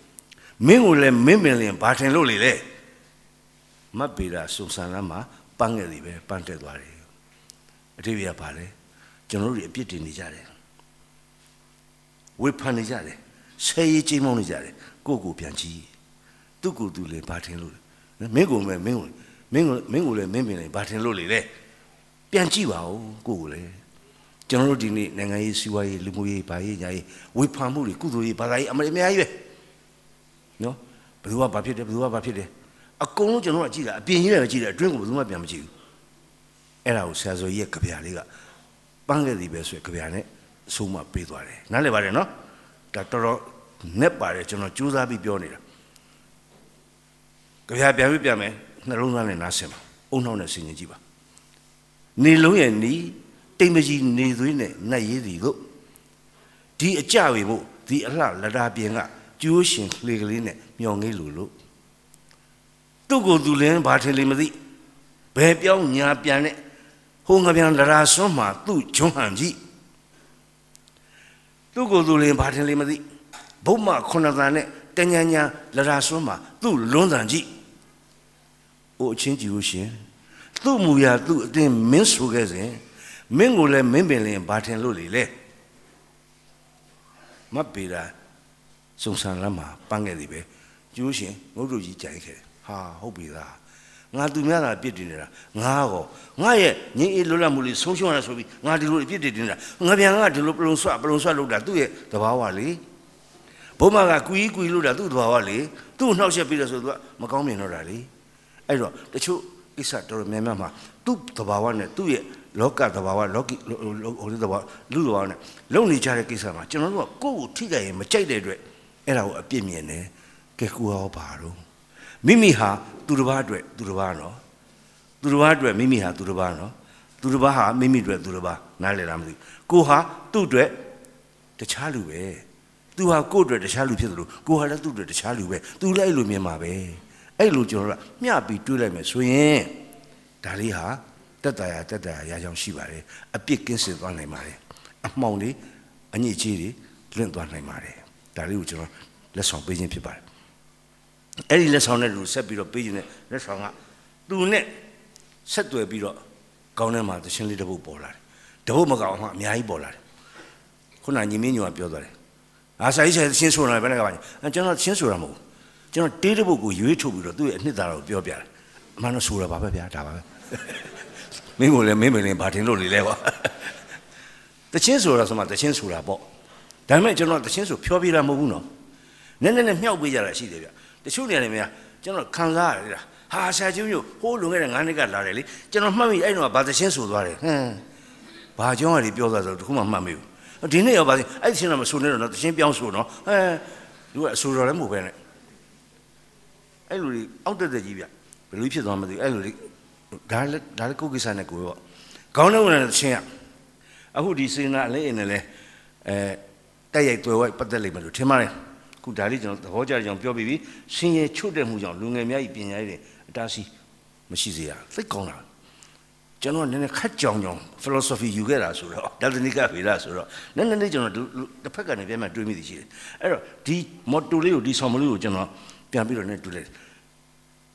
မင်းကိုလည်းမင်းပင်လင်ဘာထင်လို့လေလဲမတ်ပေတာစုံစံလမ်းမှာပန်းငယ်စီပဲပန်းတက်သွားတယ်အတိပ္ပယ်ကဘာလဲကျွန်တော်တို့အပြစ်တင်နေကြတယ် ဝေဖန်နေကြတယ်ဆဲရေးကြီးမောင်းနေကြတယ်ကိုကိုပြန်ကြည့်သူ့ကိုယ်သူလည်းဘာထင်လို့လဲမင်းကိုလည်းမင်းကိုမင်းကိုမင်းကိုလည်းမင်းပင်လည်းဘာထင်လို့လေလဲပြန်ကြည့်ပါဦးကိုကိုလည်းကျွန်တော်တို့ဒီနေ့နိုင်ငံရေးစီးပွားရေးလူမှုရေးဗာရေးညာရေးဝေဖန်မှုတွေကုသိုလ်ရေးဘာသာရေးအမအများကြီးပဲနော်ဘယ်သူကဘာဖြစ်တယ်ဘယ်သူကဘာဖြစ်တယ်အကုန်လုံးကျွန်တော်ကကြည့်တာအပြင်ကြီးလည်းကြည့်တယ်အတွင်းကိုဘယ်သူမှပြန်မကြည့်ဘူးအဲ့ဒါကိုဆရာစောကြီးရဲ့ကြပြလေးကပန်းခဲ့သည်ပဲဆိုရကြပြနဲ့ အဆုံးမပေးသွားတယ်နားလည်ပါတယ်နော်ဒါတော်တော်နဲ့ပါတယ်ကျွန်တော်ကြိုးစားပြီးပြောနေတာကြပြပြန်ပြီးပြန်မယ်နှလုံးသားနဲ့နားဆင်ပါအုံနှောင်းနဲ့ဆင်ញင်ကြည့်ပါနေလုံးရဲ့နီးတိမ်မကြီးနေသွေးနဲ့နတ်ရေးသည်တို့ဒီအကြဝေဖို့ဒီအလှလတာပြင်ကကျိုးရှင်ကလေးကလေးနဲ့မျောငေးလို့လို့သူ့ကိုယ်သူလည်းဘာထင်လိမ့်မသိဘယ်ပြောင်းညာပြန်နဲ့ဟိုငပြန်လရာစွန်းမှာသူ့ဂျွန်းဟန်ကြီး သူ့ကိုယ်သူလည်းဘာထင်လိမ့်မသိဘုမခုနသန်နဲ့တညာညာလရာစွန်းမှာသူ့လွန်းသန်ကြီးအိုအချင်းကြည့်လို့ရှင်သူ့မူရာသူ့အတင်းမင်းဆိုခဲ့စဉ်မင်းကိုလည်းမင်းပင်လင်ဘာထင်လို့လေလဲမတ်ပေတာစုံစံလမ်းမှာပန်းခဲ့သည်ပဲကျိုးရှင်ငုတ်တို့ကြီးကြိုင်ခဲ့ဟာဟုတ်ပြီသား ငါသူများသာပြစ်တင်နေတာငါကောငါရဲ့ငင်းအေးလွတ်လပ်မှုလေးဆုံးရှုံးရဆိုပြီးငါဒီလိုပြစ်တင်နေတာငါပြန်ကဒီလိုပလုံဆွပလုံဆွလုပ်တာသူ့ရဲ့သဘာဝလေဘုမကကွီးကွီးလို့တာသူ့သဘာဝလေသူ့နှောက်ရက်ပြီးတော့ဆိုသူကမကောင်းမြင်တော့တာလေအဲ့တော့တချို့ကိစ္စတော်တော်များများမှာသူ့သဘာဝနဲ့သူ့ရဲ့လောကသဘာဝလောကီဟိုဒီသဘာဝလူသဘာဝနဲ့လုံနေကြတဲ့ကိစ္စမှာကျွန်တော်တို့ကကိုယ့်ကိုထိကြရင်မကြိုက်တဲ့အတွက်အဲ့ဒါကိုအပြစ်မြင်တယ်ကဲကိုရောပါတော့ မိမိဟာသူတစ်ပါးအတွက်သူတစ်ပါးနော်သူတစ်ပါးအတွက်မိမိဟာသူတစ်ပါးနော်သူတစ်ပါးဟာမိမိအတွက်သူတစ်ပါးနားလည်လားမသိကိုဟာသူ့အတွက်တခြားလူပဲသူဟာကိုယ့်အတွက်တခြားလူဖြစ်သလိုကိုဟာလည်းသူ့အတွက်တခြားလူပဲသူလည်းအဲ့လိုမြင်မှာပဲအဲ့လိုကျွန်တော်တို့ကမျှပြီးတွေးလိုက်မယ်ဆိုရင်ဒါလေးဟာတက်တာရတက်တာရရကြောင်းရှိပါတယ်အပြစ်ကင်းစင်သွားနိုင်ပါတယ်အမှောင်တွေအညစ်အကြေးတွေလွင့်သွားနိုင်ပါတယ်ဒါလေးကိုကျွန်တော်လက်ဆောင်ပေးခြင်းဖြစ်ပါတယ် အဲ့ဒီလက်ဆောင်နဲ့လူဆက်ပြီးတော့ပေးခြင်းနဲ့လက်ဆောင်ကသူနဲ့ဆက်သွယ်ပြီးတော့ကောင်းထဲမှာသရှင်လေးတစ်ပုဒ်ပေါ်လာတယ်တပုဒ်မကောင်းမှအများကြီးပေါ်လာတယ်ခုနညီမင်းညိုကပြောသွားတယ်အာဆိုင်ဆိုင်ရှင်းဆိုတာဘယ်နဲ့ကပါလဲကျွန်တော်ရှင်းဆိုတာမဟုတ်ဘူးကျွန်တော်တေးတစ်ပုဒ်ကိုရွေးထုတ်ပြီးတော့သူ့ရဲ့အနှစ်သာရကိုပြောပြတယ်အမှန်တော့ဆိုတာပါပဲဗျာဒါပါပဲမင်းကိုလည်းမင်းမင်းလည်းဘာတင်လို့လေလဲကွာတချင်းဆိုတာဆိုမှတချင်းဆိုတာပေါ့ဒါပေမဲ့ကျွန်တော်တချင်းဆိုဖြောပြတာမဟုတ်ဘူးနော်နည်းနည်းနဲ့မြှောက်ပေးကြတာရှိတယ်ဗျ တချို့နေရာတွေများကျွန်တော်ခံစားရတယ်လားဟာဆရာချင်းမျိုးဟိုးလွန်ခဲ့တဲ့9နှစ်ကလာတယ်လေကျွန်တော်မှတ်မိအဲ့တော့ဘာတချင်းဆိုသွားတယ်ဟမ်ဘာကြောင်းရည်ပြောသွားဆိုတခုမှမှတ်မိဘူးဒီနေ့ရောပါအဲ့ဒီချင်းတော့မဆိုနေတော့တချင်းပြောင်းဆိုတော့ဟဲလူကအဆိုတော်လည်းမဟုတ်ပဲနဲ့အဲ့လူတွေအောက်တက်တက်ကြီးဗျဘယ်လိုဖြစ်သွားမသိဘူးအဲ့လူတွေဒါလည်းဒါလည်းကိုကိစ္စနဲ့ကိုရောခေါင်းထဲဝင်တဲ့ချင်းကအခုဒီစေနာအလေးအင်းနဲ့လဲအဲတက်ရိုက်တွေ့ဝိုက်ပတ်သက်လိမ့်မယ်လို့ထင်ပါတယ် ခုဒါလေးကျွန်တော်သဘောကျတဲ့ကြောင့်ပြောပြီးပြီဆင်းရဲချွတ်တဲ့မှုကြောင့်လူငယ်များဤပညာရေးတွေအတားဆီးမရှိစေရသိကောင်းတာကျွန်တော်နည်းနည်းခက်ကြောင်ကြောင် philosophy ယူခဲ့တာဆိုတော့ဒါသနိကဖေတာဆိုတော့နည်းနည်းလေးကျွန်တော်တစ်ဖက်ကနေပြန်မှတွေးမိသည်ရှိတယ်အဲ့တော့ဒီ motto လေးကိုဒီ song လေးကိုကျွန်တော်ပြန်ပြီးတော့ねတွေ့လိုက်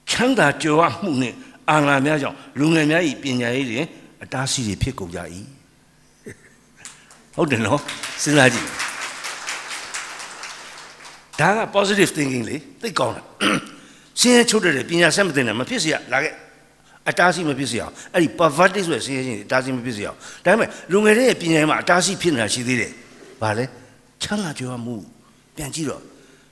ချမ်းသာကြွယ်ဝမှုနဲ့အာဏာများကြောင့်လူငယ်များဤပညာရေးတွေအတားဆီးတွေဖြစ်ကုန်ကြ၏ဟုတ်တယ်နော်စဉ်းစားကြည့် ဒါက positive thinking လေသိကောင်းတာဆင်းရဲချုပ်တဲ့ပညာဆက်မသိနဲ့မဖြစ်စေရလာခဲ့အတားဆီးမဖြစ်စေအောင်အဲ့ဒီ poverty ဆိုတဲ့ဆင်းရဲခြင်းအတားဆီးမဖြစ်စေအောင်ဒါပေမဲ့လူငယ်တွေရဲ့ပညာမှာအတားဆီးဖြစ်နေတာရှိသေးတယ်ဗာလဲချမ်းသာကြွယ်ဝမှုပြန်ကြည့်တော့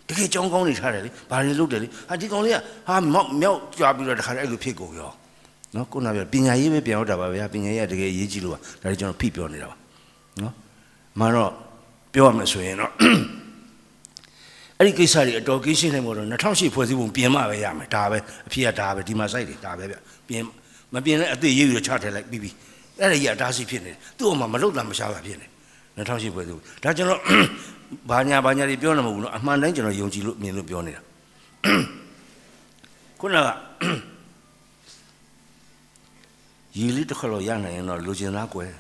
တကယ်ကြောင်းကောင်းနေထားတယ်လေဘာတွေလုပ်တယ်လေဟာဒီကောင်လေးကဟာမောက်မြောက်ကြွားပြီးတော့တခါတည်းအဲ့လိုဖြစ်ကုန်ရောနော်ခုနကပြောပညာရေးပဲပြန်ရောက်တာပါဗျာပညာရေးကတကယ်အရေးကြီးလို့ပါဒါတွေကျွန်တော်ဖိပြောနေတာပါနော်မှတော့ပြောရမယ်ဆိုရင်တော့ အဲ့ဒီကိစ္စတွေအတော်ကိရှင်းနေမို့တော့2008ဖွဲ့စည်းပုံပြင်မှပဲရမယ်ဒါပဲအဖြစ်ကဒါပဲဒီမှာစိုက်တယ်ဒါပဲဗျပြင်မပြင်လဲအသေးရေးပြီးတော့ချထည့်လိုက်ပြီးပြီအဲ့ဒါကြီးအတားစီဖြစ်နေတယ်သူ့အမှမလုတ်တာမရှားတာဖြစ်နေ2008ဖွဲ့စည်းပုံဒါကျွန်တော်ဘာညာဘာညာတွေပြောနေမှာဘူးနော်အမှန်တိုင်းကျွန်တော်ယုံကြည်လို့မြင်လို့ပြောနေတာခုနကရည်လေးတစ်ခါတော့ရနိုင်ရင်တော့လူကျင်သားကွယ်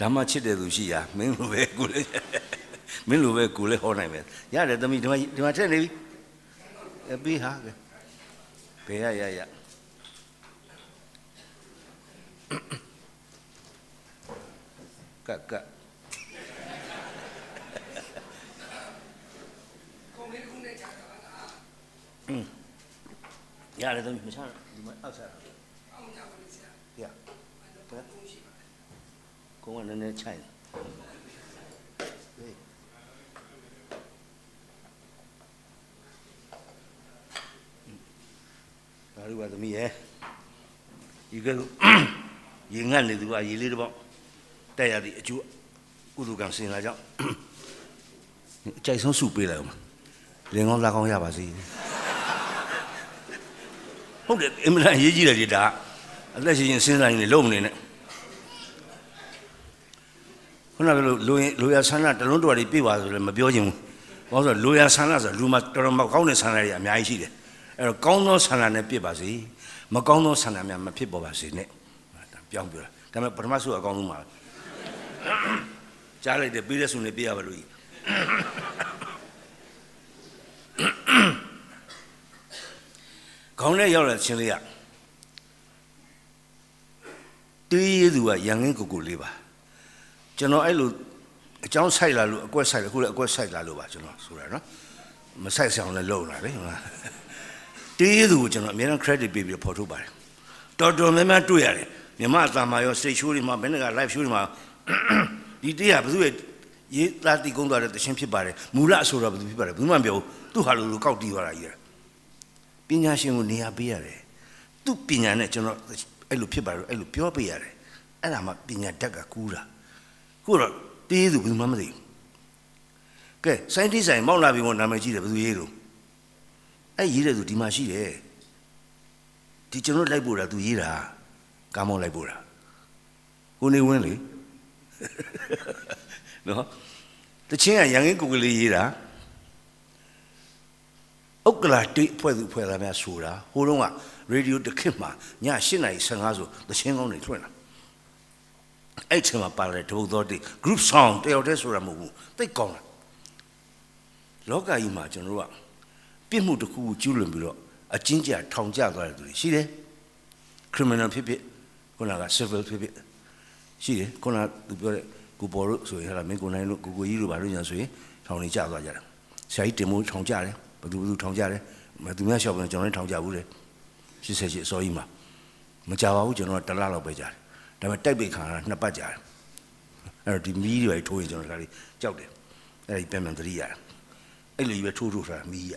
ဓမ္မချစ်တဲ့သူရှိရမင်းလိုပဲကိုလေ မင်းလိုပဲကိုလေဟောနိုင်မယ်ရတယ်သမီးဒီမှာဒီမှာထက်နေပြီအပြီးဟာကဲဘယ်ရရရကကရတယ်သမီးမချဒီမှာအောက်စားအောင်ကြပါလိမ့်ဆရာရကုန်းကလည်းနည်းနည်းချိုင် ဒါလိုပါသမီးရဲ့ဒီကရေငတ်နေသူကရေလေးတစ်ပေါက်တက်ရသည့်အကျိုးကုသကံစင်လာကြောင့်အကြိုက်ဆုံးစုပေးလိုက်အောင်လင်ကောင်းလာကောင်းရပါစေဟုတ်တယ်အင်မတန်ရေးကြည့်တယ်ဒီဒါအသက်ရှင်ရှင်စဉ်းစားရင်လည်းလုံးမနေနဲ့ခုနကလိုလိုရင်လိုရဆန္ဒတလုံးတော်တွေပြပါဆိုလည်းမပြောချင်ဘူးဘာလို့ဆိုလိုရဆန္ဒဆိုလူမှာတော်တော်မကောင်းတဲ့ဆန္ဒတွေအများကြီးရှိတယ် အဲ့တော့ကောင်းသောဆန္ဒနဲ့ပြပါစေမကောင်းသောဆန္ဒများမဖြစ်ပေါ်ပါစေနဲ့ပြောင်းပြတာဒါပေမဲ့ပထမဆုအကောင်းဆုံးပါကြားလိုက်တယ်ပြီးတဲ့ဆုနဲ့ပြရပါလို့ခေါင်းနဲ့ရောက်လာချင်းလေးကတွေးရသူကရန်ငင်းကိုကိုလေးပါကျွန်တော်အဲ့လိုအကြောင်းဆိုင်လာလို့အကွက်ဆိုင်လာခုလည်းအကွက်ဆိုင်လာလို့ပါကျွန်တော်ဆိုတာနော်မဆိုင်ဆောင်လည်းလုံလာလေဟုတ်လား တွေးရသူကိုကျွန်တော်အများအား credit ပေးပြီးပေါ်ထုတ်ပါတယ်တော်တော်များများတွေ့ရတယ်မြမအတမာရောစိတ်ရှိုးတွေမှာဘယ်နဲ့က live show တွေမှာဒီတရားဘယ်သူရဲ့ရေးသားတည်ကုန်းသွားတဲ့တခြင်းဖြစ်ပါတယ်မူလအဆိုတော့ဘယ်သူဖြစ်ပါတယ်ဘယ်သူမှမပြောဘူးသူ့ဟာလိုလိုကောက်တီးသွားတာကြီးပညာရှင်ကိုနေရာပေးရတယ်သူ့ပညာနဲ့ကျွန်တော်အဲ့လိုဖြစ်ပါလို့အဲ့လိုပြောပေးရတယ်အဲ့ဒါမှပညာတက်ကကူးတာခုတော့တေးသူဘယ်မှမသိဘူးကဲ scientist ဆိုင်မောက်လာပြီးတော့နာမည်ကြီးတယ်ဘယ်သူရေးလို့ အဲ့ရေးတဲ့သူဒီမှာရှိတယ်ဒီကျွန်တော်လိုက်ပို့တာသူရေးတာကားမောင်းလိုက်ပို့တာကိုနေဝင်းလေနော်တချင်းကရန်ကင်းကိုကလေးရေးတာဥက္ကလာတိအဖွဲ့သူဖွဲ့သားများဆိုတာဟိုတုန်းကရေဒီယိုတစ်ခေတ်မှာည8:15ဆိုတချင်းကောင်းတွေထွင်လာအဲ့ချိန်မှာပါတဲ့ဒုသောတိ group song တယောက်တည်းဆိုတာမဟုတ်ဘူးသိကောင်းတာလောကကြီးမှာကျွန်တော်တို့က ပြစ်မှုတစ်ခုခုကျူးလွန်ပြီးတော့အကျဉ်းချထောင်ကျသွားတဲ့သူတွေရှိတယ် criminal ဖြစ်ဖြစ်ခုနက civil ဖြစ်ဖြစ်ရှိတယ်ခုနကသူပြောတဲ့ကိုပေါ်တို့ဆိုရင်ဟာမင်းကိုနိုင်တို့ကိုကိုကြီးတို့ဘာလို့ညာဆိုရင်ထောင်နေကြသွားကြတာဆရာကြီးတင်မိုးထောင်ကြတယ်ဘယ်သူဘယ်သူထောင်ကြတယ်မသူများလျှောက်ပြန်ကျွန်တော်လည်းထောင်ကြဘူးလေ88အစောကြီးမှာမကြပါဘူးကျွန်တော်ကတလားလောက်ပဲကြတယ်ဒါပေမဲ့တိုက်ပိတ်ခံရတာနှစ်ပတ်ကြာတယ်အဲ့တော့ဒီမီးတွေထိုးရင်ကျွန်တော်ဒါလေးကြောက်တယ်အဲ့ဒီပြန်ပြန်သတိရတယ်အဲ့လိုကြီးပဲထိုးထိုးထားမီးရ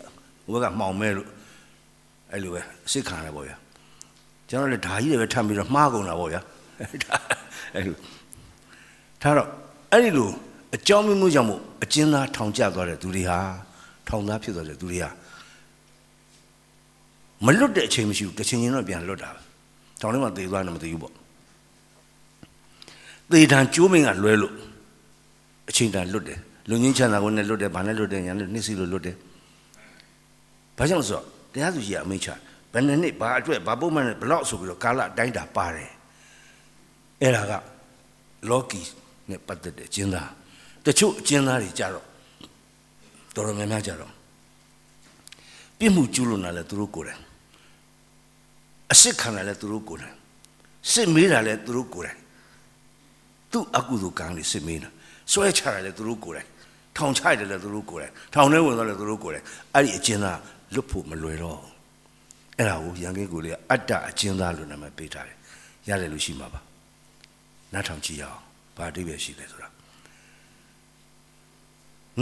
ဟိုဘက်ကမှောင်မဲလို့အဲ့လိုပဲအစ်စ်ခံရပေါ့ဗျာကျွန်တော်လည်းဓာကြီးတွေပဲထပ်ပြီးတော့မှားကုန်တာပေါ့ဗျာအဲ့လိုထားတော့အဲ့ဒီလိုအကြောင်းမျိုးကြောင့်မို့အကျဉ်းသားထောင်ကျသွားတဲ့သူတွေဟာထောင်သားဖြစ်သွားတဲ့သူတွေဟာမလွတ်တဲ့အချိန်မရှိဘူးတစ်ချိန်ချင်းတော့ပြန်လွတ်တာပဲထောင်ထဲမှာသေသွားတယ်မသိဘူးပေါ့သေတံကျိုးမင်းကလွဲလို့အချိန်တန်လွတ်တယ်လူငင်းချမ်းသာကိုနဲ့လွတ်တယ်ဘာနဲ့လွတ်တယ်ညာနဲ့နှိစီလို့လွတ်တယ် ဘာကြောင့်ဆိုတော့တရားသူကြီးကအမိန့်ချဘယ်နှစ်နှစ်ဘာအတွက်ဘာပုံမှန်နဲ့ဘလောက်ဆိုပြီးတော့ကာလအတိုင်းတာပါတယ်အဲ့ဒါကလောကီနဲ့ပတ်သက်တဲ့ကျင်းသားတချို့အကျဉ်းသားတွေကြတော့တော်တော်များများကြတော့ပြစ်မှုကျူးလွန်တာလည်းသူတို့ကိုယ်တိုင်အစ်စ်ခံတာလည်းသူတို့ကိုယ်တိုင်စစ်မေးတာလည်းသူတို့ကိုယ်တိုင်သူ့အကုသိုလ်ကံလေးစစ်မေးတာဆွဲချတာလည်းသူတို့ကိုယ်တိုင်ထောင်ချတယ်လည်းသူတို့ကိုယ်တိုင်ထောင်ထဲဝင်သွားလည်းသူတို့ကိုယ်တိုင်အဲ့ဒီအကျဉ်းသား လွတ်ဖို့မလွယ်တော့အဲ့ဒါကိုရန်ကင်းကိုလေးကအတ္တအကျဉ်းသားလို့နာမည်ပေးထားတယ်ရတယ်လို့ရှိမှာပါနားထောင်ကြည့်ရအောင်ဘာအဓိပ္ပာယ်ရှိလဲဆိုတာ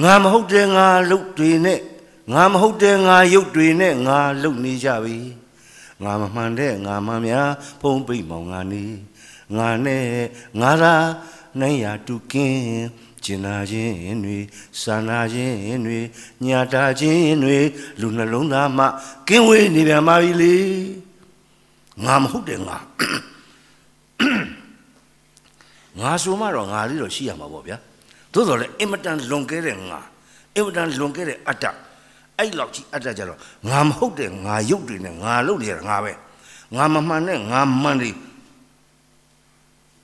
ငါမဟုတ်တဲ့ငါလုတ်တွေနဲ့ငါမဟုတ်တဲ့ငါရုပ်တွေနဲ့ငါလုတ်နေကြပြီငါမမှန်တဲ့ငါမှန်များဖုံးပိတ်မောင်ငါနေငါနဲ့ငါသာ နိုင်ရတူကင်းကျင်နာခြင်းတွေစာနာခြင်းတွေညာတာခြင်းတွေလူနှလုံးသားမှကင်းဝေးနေပြန်ပါပြီလေငါမဟုတ်တဲ့ငါငါဆိုမှတော့ငါလေးတော့ရှိရမှာပေါ့ဗျာသို့တော်လည်းအင်မတန်လွန်ကဲတဲ့ငါအင်မတန်လွန်ကဲတဲ့အတ္တအဲ့လောက်ကြီးအတ္တကြတော့ငါမဟုတ်တဲ့ငါရုပ်တွေနဲ့ငါလုပ်နေရတာငါပဲငါမမှန်တဲ့ငါမှန်တယ်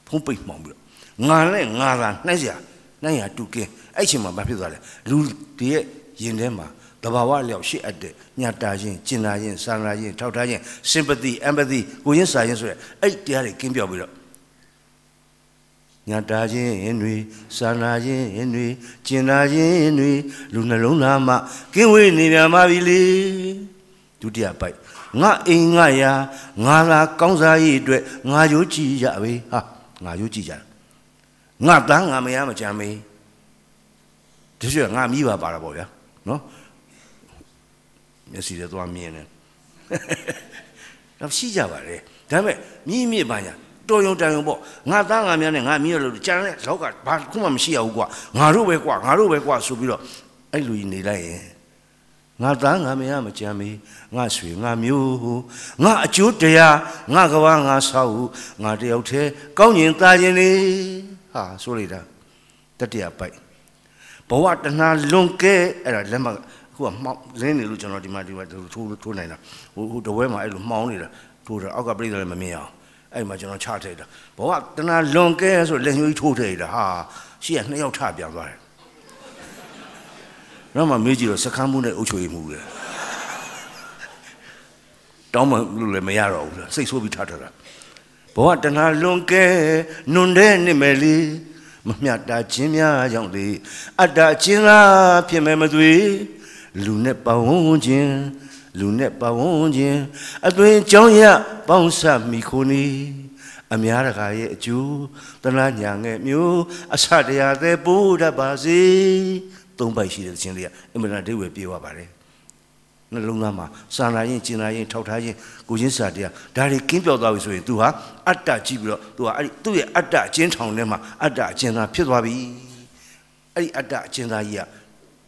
ဖုံးပိတ်မှောင်ပြီးတော့ ငါနဲ့ငါသာနှိုက်စရာနှိုက်ရတူကင်းအဲ့ချိန်မှာဘာဖြစ်သွားလဲလူတည်းရဲ့ရင်ထဲမှာတဘာဝလျောက်ရှိအပ်တဲ့ညတာခြင်းကျင်နာခြင်းစာနာခြင်းထောက်ထားခြင်း sympathy empathy ကိုရင်းစာခြင်းဆိုရယ်အဲ့တရားတွေကင်းပြောက်ပြီးတော့ညတာခြင်းတွေစာနာခြင်းတွေကျင်နာခြင်းတွေလူနှလုံးသားမှာကင်းဝေးနေပြန်ပါပြီလေဒုတိယပိုက်ငါအိမ်ငါရာငါလာကောင်းစားရေးအတွက်ငါရိုးကြည့်ရပြီဟာငါရိုးကြည့်ကြငါတန်း ငါမရမကြမ်းမေးဒီဆိုငါမိပါပါတာပေါ့ဗျာနော်မျက်စိတွေသွားမြင်တယ်တော့ရှိကြပါလေဒါပေမဲ့မြည်မြစ်ပါညာတော်ရုံတန်ရုံပေါ့ငါသားငါများနဲ့ငါမြည်ရလို့ကြံတဲ့လောက်ကဘာခုမှမရှိရဘူးကွာငါတို့ပဲကွာငါတို့ပဲကွာဆိုပြီးတော့အဲ့လူကြီးနေလိုက်ရင်ငါသားငါမရမကြမ်းမေးငါဆွေငါမျိုးငါအကျိုးတရားငါကဘာငါဆောက်ငါတယောက်တည်းကောင်းကျင်သားခြင်းနေ ဟာဆိုလိုက်တာတတိယပိုက်ဘဝတဏှာလွန်ကဲအဲ့ဒါလက်မခုကမှောက်လင်းနေလို့ကျွန်တော်ဒီမှာဒီမှာထိုးထိုးနိုင်တာဟိုဟိုတဝဲမှာအဲ့လိုမှောင်းနေတာထိုးတာအောက်ကပြိတ္တလည်းမမြင်အောင်အဲ့မှာကျွန်တော်ချထည့်တာဘဝတဏှာလွန်ကဲဆိုလက်ညှိုးထိုးထည့်တာဟာရှေ့ကနှစ်ယောက်ထပြန်သွားတယ်တော့မှမေးကြည့်တော့စကမ်းမှုနဲ့အုပ်ချုပ်ရေးမှုလေတောင်းမှလို့လည်းမရတော့ဘူးစိတ်ဆိုးပြီးထထတာ ဘဝတဏှာလွန်ကဲနွန်တဲ့နှစ်မယ်လေးမမျှတာခြင်းများကြောင့်လေအတ္တချင်းလားဖြစ်မဲ့မသွေလူနဲ့ပဝန်းခြင်းလူနဲ့ပဝန်းခြင်းအသွင်ကြောင်းရပေါင်းစပ်မိခိုနေအများတကာရဲ့အကျိုးတနာညာငယ်မျိုးအဆတရားသေးပိုးတတ်ပါစေသုံးပိုက်ရှိတဲ့ခြင်းလေးကအင်မတန်ဒိဝေပြေဝပါတယ် နှလုံးသားမှာစာနာရင်ကျင်နာရင်ထောက်ထားရင်ကိုချင်းစာတရားဒါတွေကင်းပြောက်သွားပြီဆိုရင် तू ဟာအတ္တကြည့်ပြီးတော့ तू ဟာအဲ့ဒီသူ့ရဲ့အတ္တအချင်းထောင်ထဲမှာအတ္တအချင်းသာဖြစ်သွားပြီအဲ့ဒီအတ္တအချင်းသာကြီးက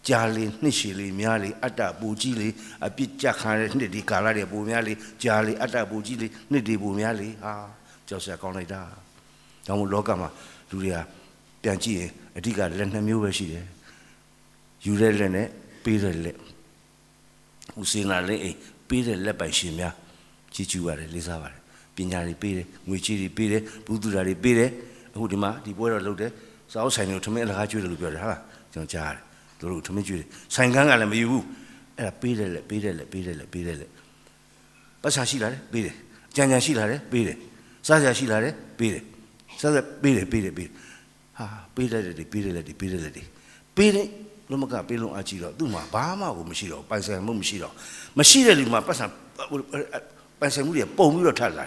ကြာလေနှစ်ရှည်လေများလေအတ္တပူကြီးလေအပြစ်ကြခံရတဲ့နှစ်ဒီကာလတွေပူများလေကြာလေအတ္တပူကြီးလေနှစ်ဒီပူများလေဟာကြောက်စရာကောင်းလိုက်တာဒါမို့လောကမှာလူတွေကပြန်ကြည့်ရင်အဓိကလက်နှစ်မျိုးပဲရှိတယ်ယူတဲ့လက်နဲ့ပေးတဲ့လက် ဦးစင်လာလေးအိမ်ပေးတဲ့လက်ပိုင်ရှင်များကြီးကျူပါတယ်လေးစားပါတယ်ပညာတွေပေးတယ်ငွေကြေးတွေပေးတယ်ဘုသူဓာတွေပေးတယ်အခုဒီမှာဒီပွဲတော့လုပ်တယ်စာအုပ်ဆိုင်တွေကိုထမင်းအလကားကျွေးတယ်လို့ပြောတယ်ဟာကျွန်တော်ကြားတယ်သူတို့ထမင်းကျွေးတယ်ဆိုင်ကန်းကလည်းမယူဘူးအဲ့ဒါပေးတယ်လက်ပေးတယ်လက်ပေးတယ်လက်ပေးတယ်လက်ပတ်စာရှိလာတယ်ပေးတယ်ကြံကြံရှိလာတယ်ပေးတယ်စားစရာရှိလာတယ်ပေးတယ်စားစရာပေးတယ်ပေးတယ်ပေးတယ်ဟာပေးလိုက်တယ်ပေးတယ်လက်ပေးတယ်လက်ပေးတယ် လုံးမကပေးလုံးအကြည့်တော့သူ့မှာဘာမှကိုမရှိတော့ပိုင်ဆိုင်မှုမရှိတော့မရှိတဲ့လူမှာပတ်စံပိုင်ဆိုင်မှုတွေပုံပြီးတော့ထပ်လာ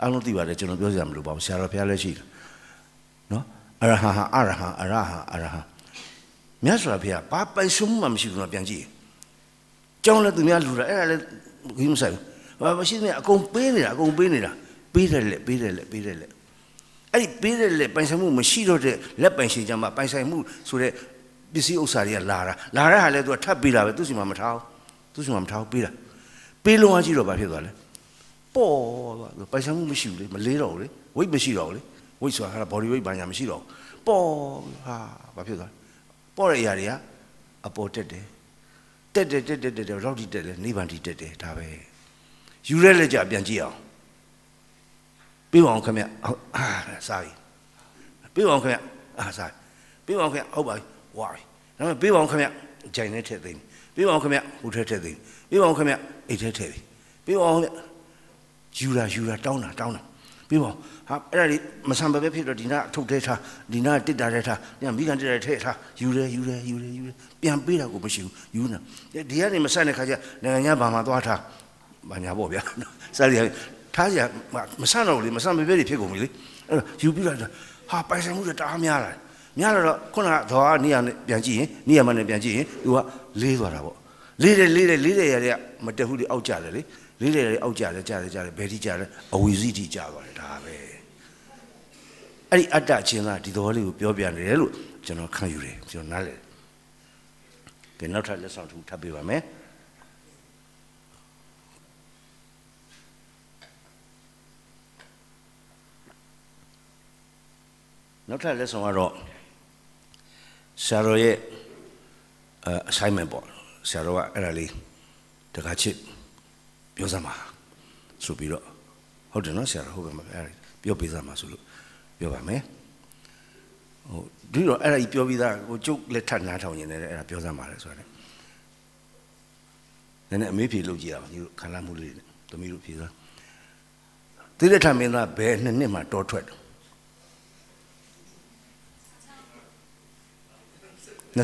အားလုံးသိပါတယ်ကျွန်တော်ပြောစရာမလိုပါဘူးဆရာတော်ဘုရားလည်းရှိတယ်နော်အရဟံဟာအရဟံအရဟံအရဟံမြတ်စွာဘုရားဘာပိုင်ဆိုင်မှုမှမရှိဘူးတော့ပြန်ကြည့်ကျောင်းလည်းသူများလူတာအဲ့ဒါလည်းခင်းမဆိုင်ဘူးဘာမရှိသေးအကုန်ပေးနေတာအကုန်ပေးနေတာပေးတယ်လေပေးတယ်လေပေးတယ်လေအဲ့ဒီပေးတယ်လေပိုင်ဆိုင်မှုမရှိတော့တဲ့လက်ပိုင်ရှင်ကြမှာပိုင်ဆိုင်မှုဆိုတဲ့ ပစ္စည်းဥစ္စာတွေကလာတာလာတဲ့ဟာလဲသူကထပ်ပေးတာပဲသူစီမှာမထားဘူးသူစီမှာမထားဘူးပေးတာပေးလုံးအကြည့်တော့ဘာဖြစ်သွားလဲပေါ်သွားပိုင်ဆိုင်မှုမရှိဘူးလေမလေးတော့ဘူးလေဝိတ်မရှိတော့ဘူးလေဝိတ်ဆိုတာဟာ body weight ဘာညာမရှိတော့ဘူးပေါ်ဟာဘာဖြစ်သွားပေါ်တဲ့အရာတွေကအပေါ်တက်တယ်တက်တယ်တက်တယ်တက်တယ်ရောက်တိတက်တယ်နိဗ္ဗာန်တိတက်တယ်ဒါပဲယူရဲလက်ကြပြန်ကြည့်အောင်ပြီးပါအောင်ခင်ဗျအာစားပြီပြီးပါအောင်ခင်ဗျအာစားပြီးပါအောင်ခင်ဗျဟုတ်ပါပြီ ဝါပြီဒါပေမဲ့ပေးပါအောင်ခင်ဗျဂျိုင်နဲ့ထည့်သိမ်းပေးပါအောင်ခင်ဗျဟိုထည့်ထည့်သိမ်းပေးပါအောင်ခင်ဗျအိတ်ထည့်ထည့်ပြီပေးပါအောင်ခင်ဗျယူတာယူတာတောင်းတာတောင်းတာပေးပါအောင်ဟာအဲ့ဒါဒီမဆန်ပဲဖြစ်တော့ဒီနာထုတ်ထဲထားဒီနာတစ်တာထဲထားညမိကန်တစ်တာထဲထားယူတယ်ယူတယ်ယူတယ်ယူတယ်ပြန်ပေးတာကိုမရှိဘူးယူနေဒီကနေမဆန်တဲ့ခါကျနိုင်ငံညာဘာမှသွားထားဘာညာပေါ့ဗျာစားရထားရမဆန်တော့လေမဆန်ပဲဖြစ်ကုန်ပြီလေအဲ့တော့ယူပြီးတော့ဟာပိုင်ဆိုင်မှုတွေတအားများလာတယ် များတော့ခုနကတော့နီးရနဲ့ပြန်ကြည့်ရင်နီးရမနဲ့ပြန်ကြည့်ရင်သူကလေးသွားတာပေါ့လေးတယ်လေးတယ်လေးတယ်ရတဲ့မတက်ဘူးလေအောက်ကြတယ်လေလေးတယ်ရအောက်ကြတယ်ကြတယ်ကြတယ်ဘယ်ထိကြတယ်အဝီစီထိကြသွားတယ်ဒါပဲအဲ့ဒီအတ္တချင်းကဒီသဘောလေးကိုပြောပြနေတယ်လို့ကျွန်တော်ခံယူတယ်ကျွန်တော်နားလည်တယ်ကဲနောက်ထပ်လက်ဆောင်တစ်ခုထပ်ပေးပါမယ်နောက်ထပ်လက်ဆောင်ကတော့ ဆရာတော်ရဲ့အ assignment ပေါ့ဆရာတော်ကအဲ့ဒါလေးတခါချစ်ပြောစမ်းပါဆိုပြီးတော့ဟုတ်တယ်နော်ဆရာတော်ဟုတ်ကဲ့မအဲ့ဒါပြောပေးစမ်းပါဆိုလို့ပြောပါမယ်ဟိုဒီတော့အဲ့ဒါကြီးပြောပြီးသားကိုကျုပ်လက်ထပ်နားထောင်နေတယ်အဲ့ဒါပြောစမ်းပါလေဆိုတော့နည်းနည်းအမေးဖြေလုပ်ကြည့်ရအောင်ညီတို့ခံလာမှုလေးသမီးတို့ဖြေစမ်းတိလက်ထမင်းသားဘယ်နှစ်နှစ်မှတောထွက်တယ် 29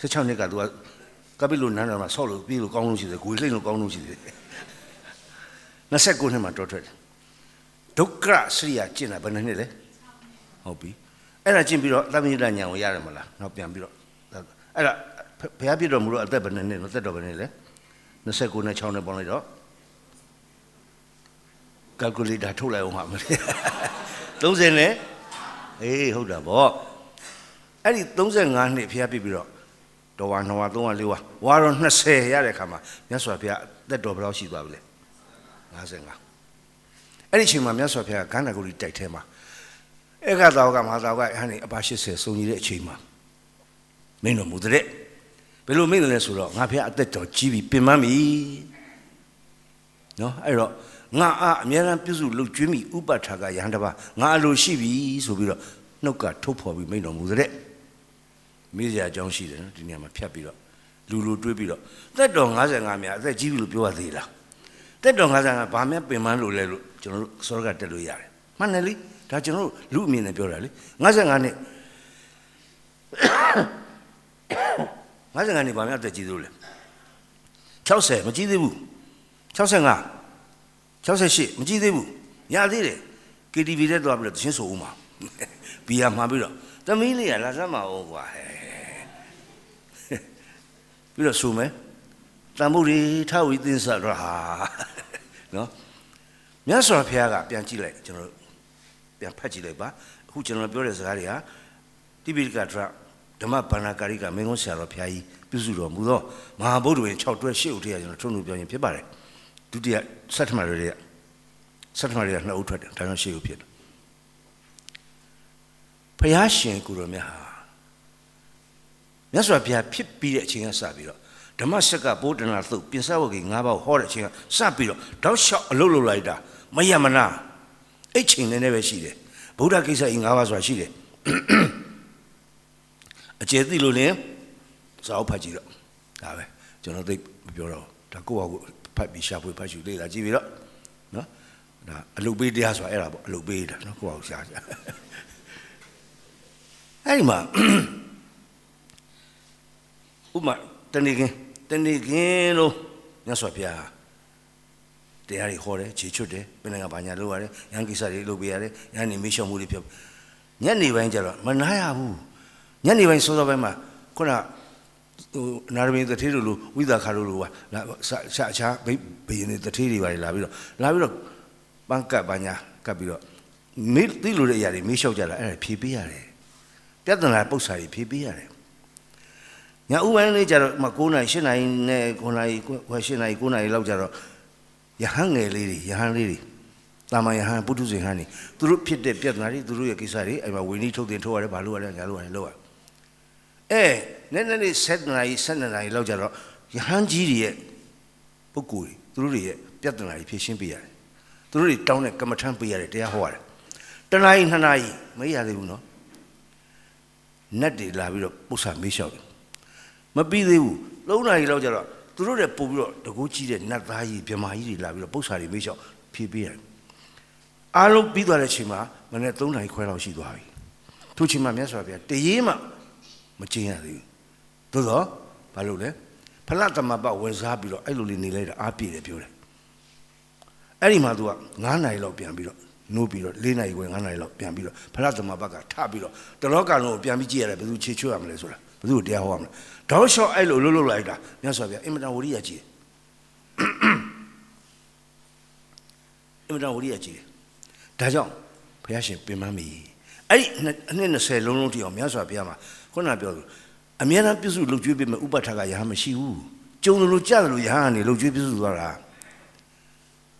16နှစ်ကသူကကပိလိုနန်းတော်မှာဆောက်လို့ပြီးလို့ကောင်းလို့ရှိတယ်ဂွေလိမ့်လို့ကောင်းလို့ရှိတယ်29နှစ်မှာတော်ထွက်တယ်ဒုက္ခစရိယာကျင့်တာဘယ်နှစ်နှစ်လဲဟုတ်ပြီအဲ့ဒါကျင့်ပြီးတော့သမယတညာကိုရတယ်မလားနောက်ပြန်ပြီးတော့အဲ့ဒါဘုရားပြတော်မူတော့အသက်ဘယ်နှစ်နှစ်လဲသက်တော်ဘယ်နှစ်လဲ29နဲ့6နဲ့ပေါင်းလိုက်တော့ calculator ထုတ်လိုက်အောင်ဟာမလဲ30နဲ့ အေးဟုတ်တာဗောအဲ့ဒီ35နှစ်ဖျားပြပြီးတော့တော်ဝါနှဝါ3ဝါ4ဝါဝါတော့20ရတဲ့ခါမှာမြတ်စွာဘုရားအသက်တော်ဘယ်လောက်ရှိသွားပြီလဲ55အဲ့ဒီအချိန်မှာမြတ်စွာဘုရားကန္နာဂုရီတိုက်ထဲမှာဧကသာဝကမဟာသာဝကဟန်နေအပါ80စုံကြီးတဲ့အချိန်မှာမင်းတော်မူတဲ့ဘယ်လိုမင်းတယ်လဲဆိုတော့ငါဘုရားအသက်တော်ကြီးပြီပင်ပန်းပြီနော်အဲ့တော့ ငါအားအများအားပြုစုလှုပ်ကျွေးမိဥပထာကယဟန်တပါငါအလိုရှိပြီဆိုပြီးတော့နှုတ်ကထုတ်ဖော်ပြီးမိန်တော်မူတဲ့မေးစရာအကြောင်းရှိတယ်နော်ဒီနေရာမှာဖြတ်ပြီးတော့လူလူတွေးပြီးတော့သက်တော်55များအသက်ကြီးပြီလို့ပြောရသေးလားသက်တော်55ဘာမှပင်ပန်းလို့လဲလို့ကျွန်တော်တို့စောရကတက်လို့ရတယ်မှန်တယ်လေဒါကျွန်တော်တို့လူအမြင်နဲ့ပြောတာလေ55နှစ်55နှစ်ဘာမှအသက်ကြီးသေးလို့လဲ60မကြီးသေးဘူး65 68မကြည့်သေးဘူးရသေးတယ် KTV ထဲသွားပြီးတော့သင်းဆိုဦးမှာဘီယာမှာပြီးတော့သမီးလေးကလာစမ်းမအောင်ကွာဟဲ့ပြီးတော့ဆိုမယ်တန်ဖို့တွေထဝီသင်းဆက်တော့ဟာနော်မြတ်စွာဘုရားကပြန်ကြည့်လိုက်ကျွန်တော်ပြန်ဖတ်ကြည့်လိုက်ပါအခုကျွန်တော်ပြောတဲ့စကားတွေဟာတိပိဋကဒရဓမ္မဗန္နာကာရိကမင်းကုန်းဆရာတော်ဘုရားကြီးပြုစုတော်မူသောမဟာဗုဒ္ဓဝင်6တွဲ8ဥထေရကျွန်တော်ထုံးလို့ပြောရင်ဖြစ်ပါတယ် ဒုတိယဆဋ္ဌမတွေကဆဋ္ဌမတွေကနှစ်အုပ်ထွက်တယ်ဒါကြောင့်ရှေ့ကိုဖြစ်တယ်ဖယားရှင်ကိုရောမြတ်ဟာမြတ်စွာဘုရားဖြစ်ပြီးတဲ့အချိန်ကစပြီးတော့ဓမ္မစက်ကဗုဒ္ဓနာသုတ်ပြင်စဝဂီ၅ပါးဟောတဲ့အချိန်ကစပြီးတော့တောက်လျှောက်အလုပ်လုပ်လိုက်တာမယမနာအဲ့ချိန်နဲ့လည်းပဲရှိတယ်ဗုဒ္ဓကိစ္စဤ၅ပါးဆိုတာရှိတယ်အကျေသိလို့လည်းစာအုပ်ဖတ်ကြည့်တော့ဒါပဲကျွန်တော်သိမပြောတော့ဒါကိုယ့်ဟာကိုယ် ဖတ်ပြီးရှာဖွေဖတ်ရှုလေ့လာကြည့်ပြီးတော့နော်ဒါအလုတ်ပေးတရားဆိုတာအဲ့ဒါပေါ့အလုတ်ပေးတာနော်ကိုယ့်ဟာကိုရှာကြအဲ့ဒီမှာဥမာတဏိကင်းတဏိကင်းလို့မြတ်စွာဘုရားတရားတွေဟောတယ်ခြေချွတ်တယ်ဘယ်နိုင်ငံဘာညာလုပ်ရတယ်ရန်ကိစ္စတွေလုပ်ပေးရတယ်ညနေမေးလျှော့မှုတွေဖြစ်ညနေပိုင်းကျတော့မနာရဘူးညနေပိုင်းစောစောပိုင်းမှာခုန ဟိုနာရမင်းတထေးတို့လိုဝိသခါတို့လိုပါလာရှာချာဘိဘယင်းတထေးတွေပါလာပြီးတော့လာပြီးတော့ပန်းကပ်ပါညာကပ်ပြီးတော့မေးသိလို့တဲ့အရာတွေမေးလျှောက်ကြတာအဲ့ဒါဖြေပေးရတယ်ပြဿနာပု္ပ္ပစာတွေဖြေပေးရတယ်ညဥပိုင်းလေးကျတော့မ9နိုင်10နိုင်နဲ့9နိုင်ဝယ်10နိုင်9နိုင်လောက်ကျတော့ယဟန်ငယ်လေးတွေယဟန်လေးတွေတာမယဟန်ပုထုဇဉ်ဟန်နေသူတို့ဖြစ်တဲ့ပြဿနာတွေသူတို့ရဲ့ကိစ္စတွေအဲ့မှာဝိနည်းထုတ်တင်ထုတ်ရတယ်ဘာလို့ရတယ်ညာလို့ရတယ်လောက်ရအဲ နည်းနည်းလေး7နိုင်7နိုင်လောက်ကျတော့ယဟန်ကြီးတွေရဲ့ပုဂ္ဂိုလ်တွေသူတို့တွေရဲ့ပြဿနာတွေဖြေရှင်းပေးရတယ်သူတို့တွေတောင်းတဲ့ကမ္မထမ်းပေးရတယ်တရားဟောရတယ်တနားရီနှစ်နာရီမရသေးဘူးနော်နတ်တွေလာပြီးတော့ပု္ပ္ပာမေးလျှောက်တယ်မပြီးသေးဘူး၃နာရီလောက်ကျတော့သူတို့တွေပို့ပြီးတော့တကူကြီးတဲ့နတ်သားကြီးမြမာကြီးတွေလာပြီးတော့ပု္ပ္ပာတွေမေးလျှောက်ဖြေပေးရတယ်အားလုံးပြီးသွားတဲ့အချိန်မှာမနေ့၃နာရီခွဲလောက်ရှိသွားပြီသူချိန်မှာမြတ်စွာဘုရားတရေမှမကျင်းရသေးဘူး သို့တော့ဘာလို့လဲဖလသမပဝင်စားပြီးတော့အဲ့လိုလေးနေလိုက်တာအားပြည့်တယ်ပြောတယ်အဲ့ဒီမှာ तू က9နာရီလောက်ပြန်ပြီးတော့ညနိုးပြီးတော့၄နာရီခွဲ၅နာရီလောက်ပြန်ပြီးတော့ဖလားသမဘတ်ကထပြီးတော့တလောကလုံးကိုပြန်ပြီးကြည့်ရတယ်ဘယ်သူခြေချွတ်ရမလဲဆိုတာဘယ်သူကိုတရားဟောရမလဲတောက်လျှော့အဲ့လိုလှုပ်လှုပ်လိုက်တာမြတ်စွာဘုရားအင်မတန်ဝရိယကြီးတယ်အင်မတန်ဝရိယကြီးတယ်ဒါကြောင့်ဘုရားရှင်ပြင်ပန်းပြီအဲ့ဒီအနှစ်20လုံးလုံးတိအောင်မြတ်စွာဘုရားမှာခုနပြောလို့ အမြဲတမ်းပြည့်စုံလှုပ်ကြွေးပေးမဲ့ဥပဋ္ဌကယဟမရှိဘူးကျုံလို့ကြားလို့ယဟန်နေလှုပ်ကြွေးပြည့်စုံသွားတာ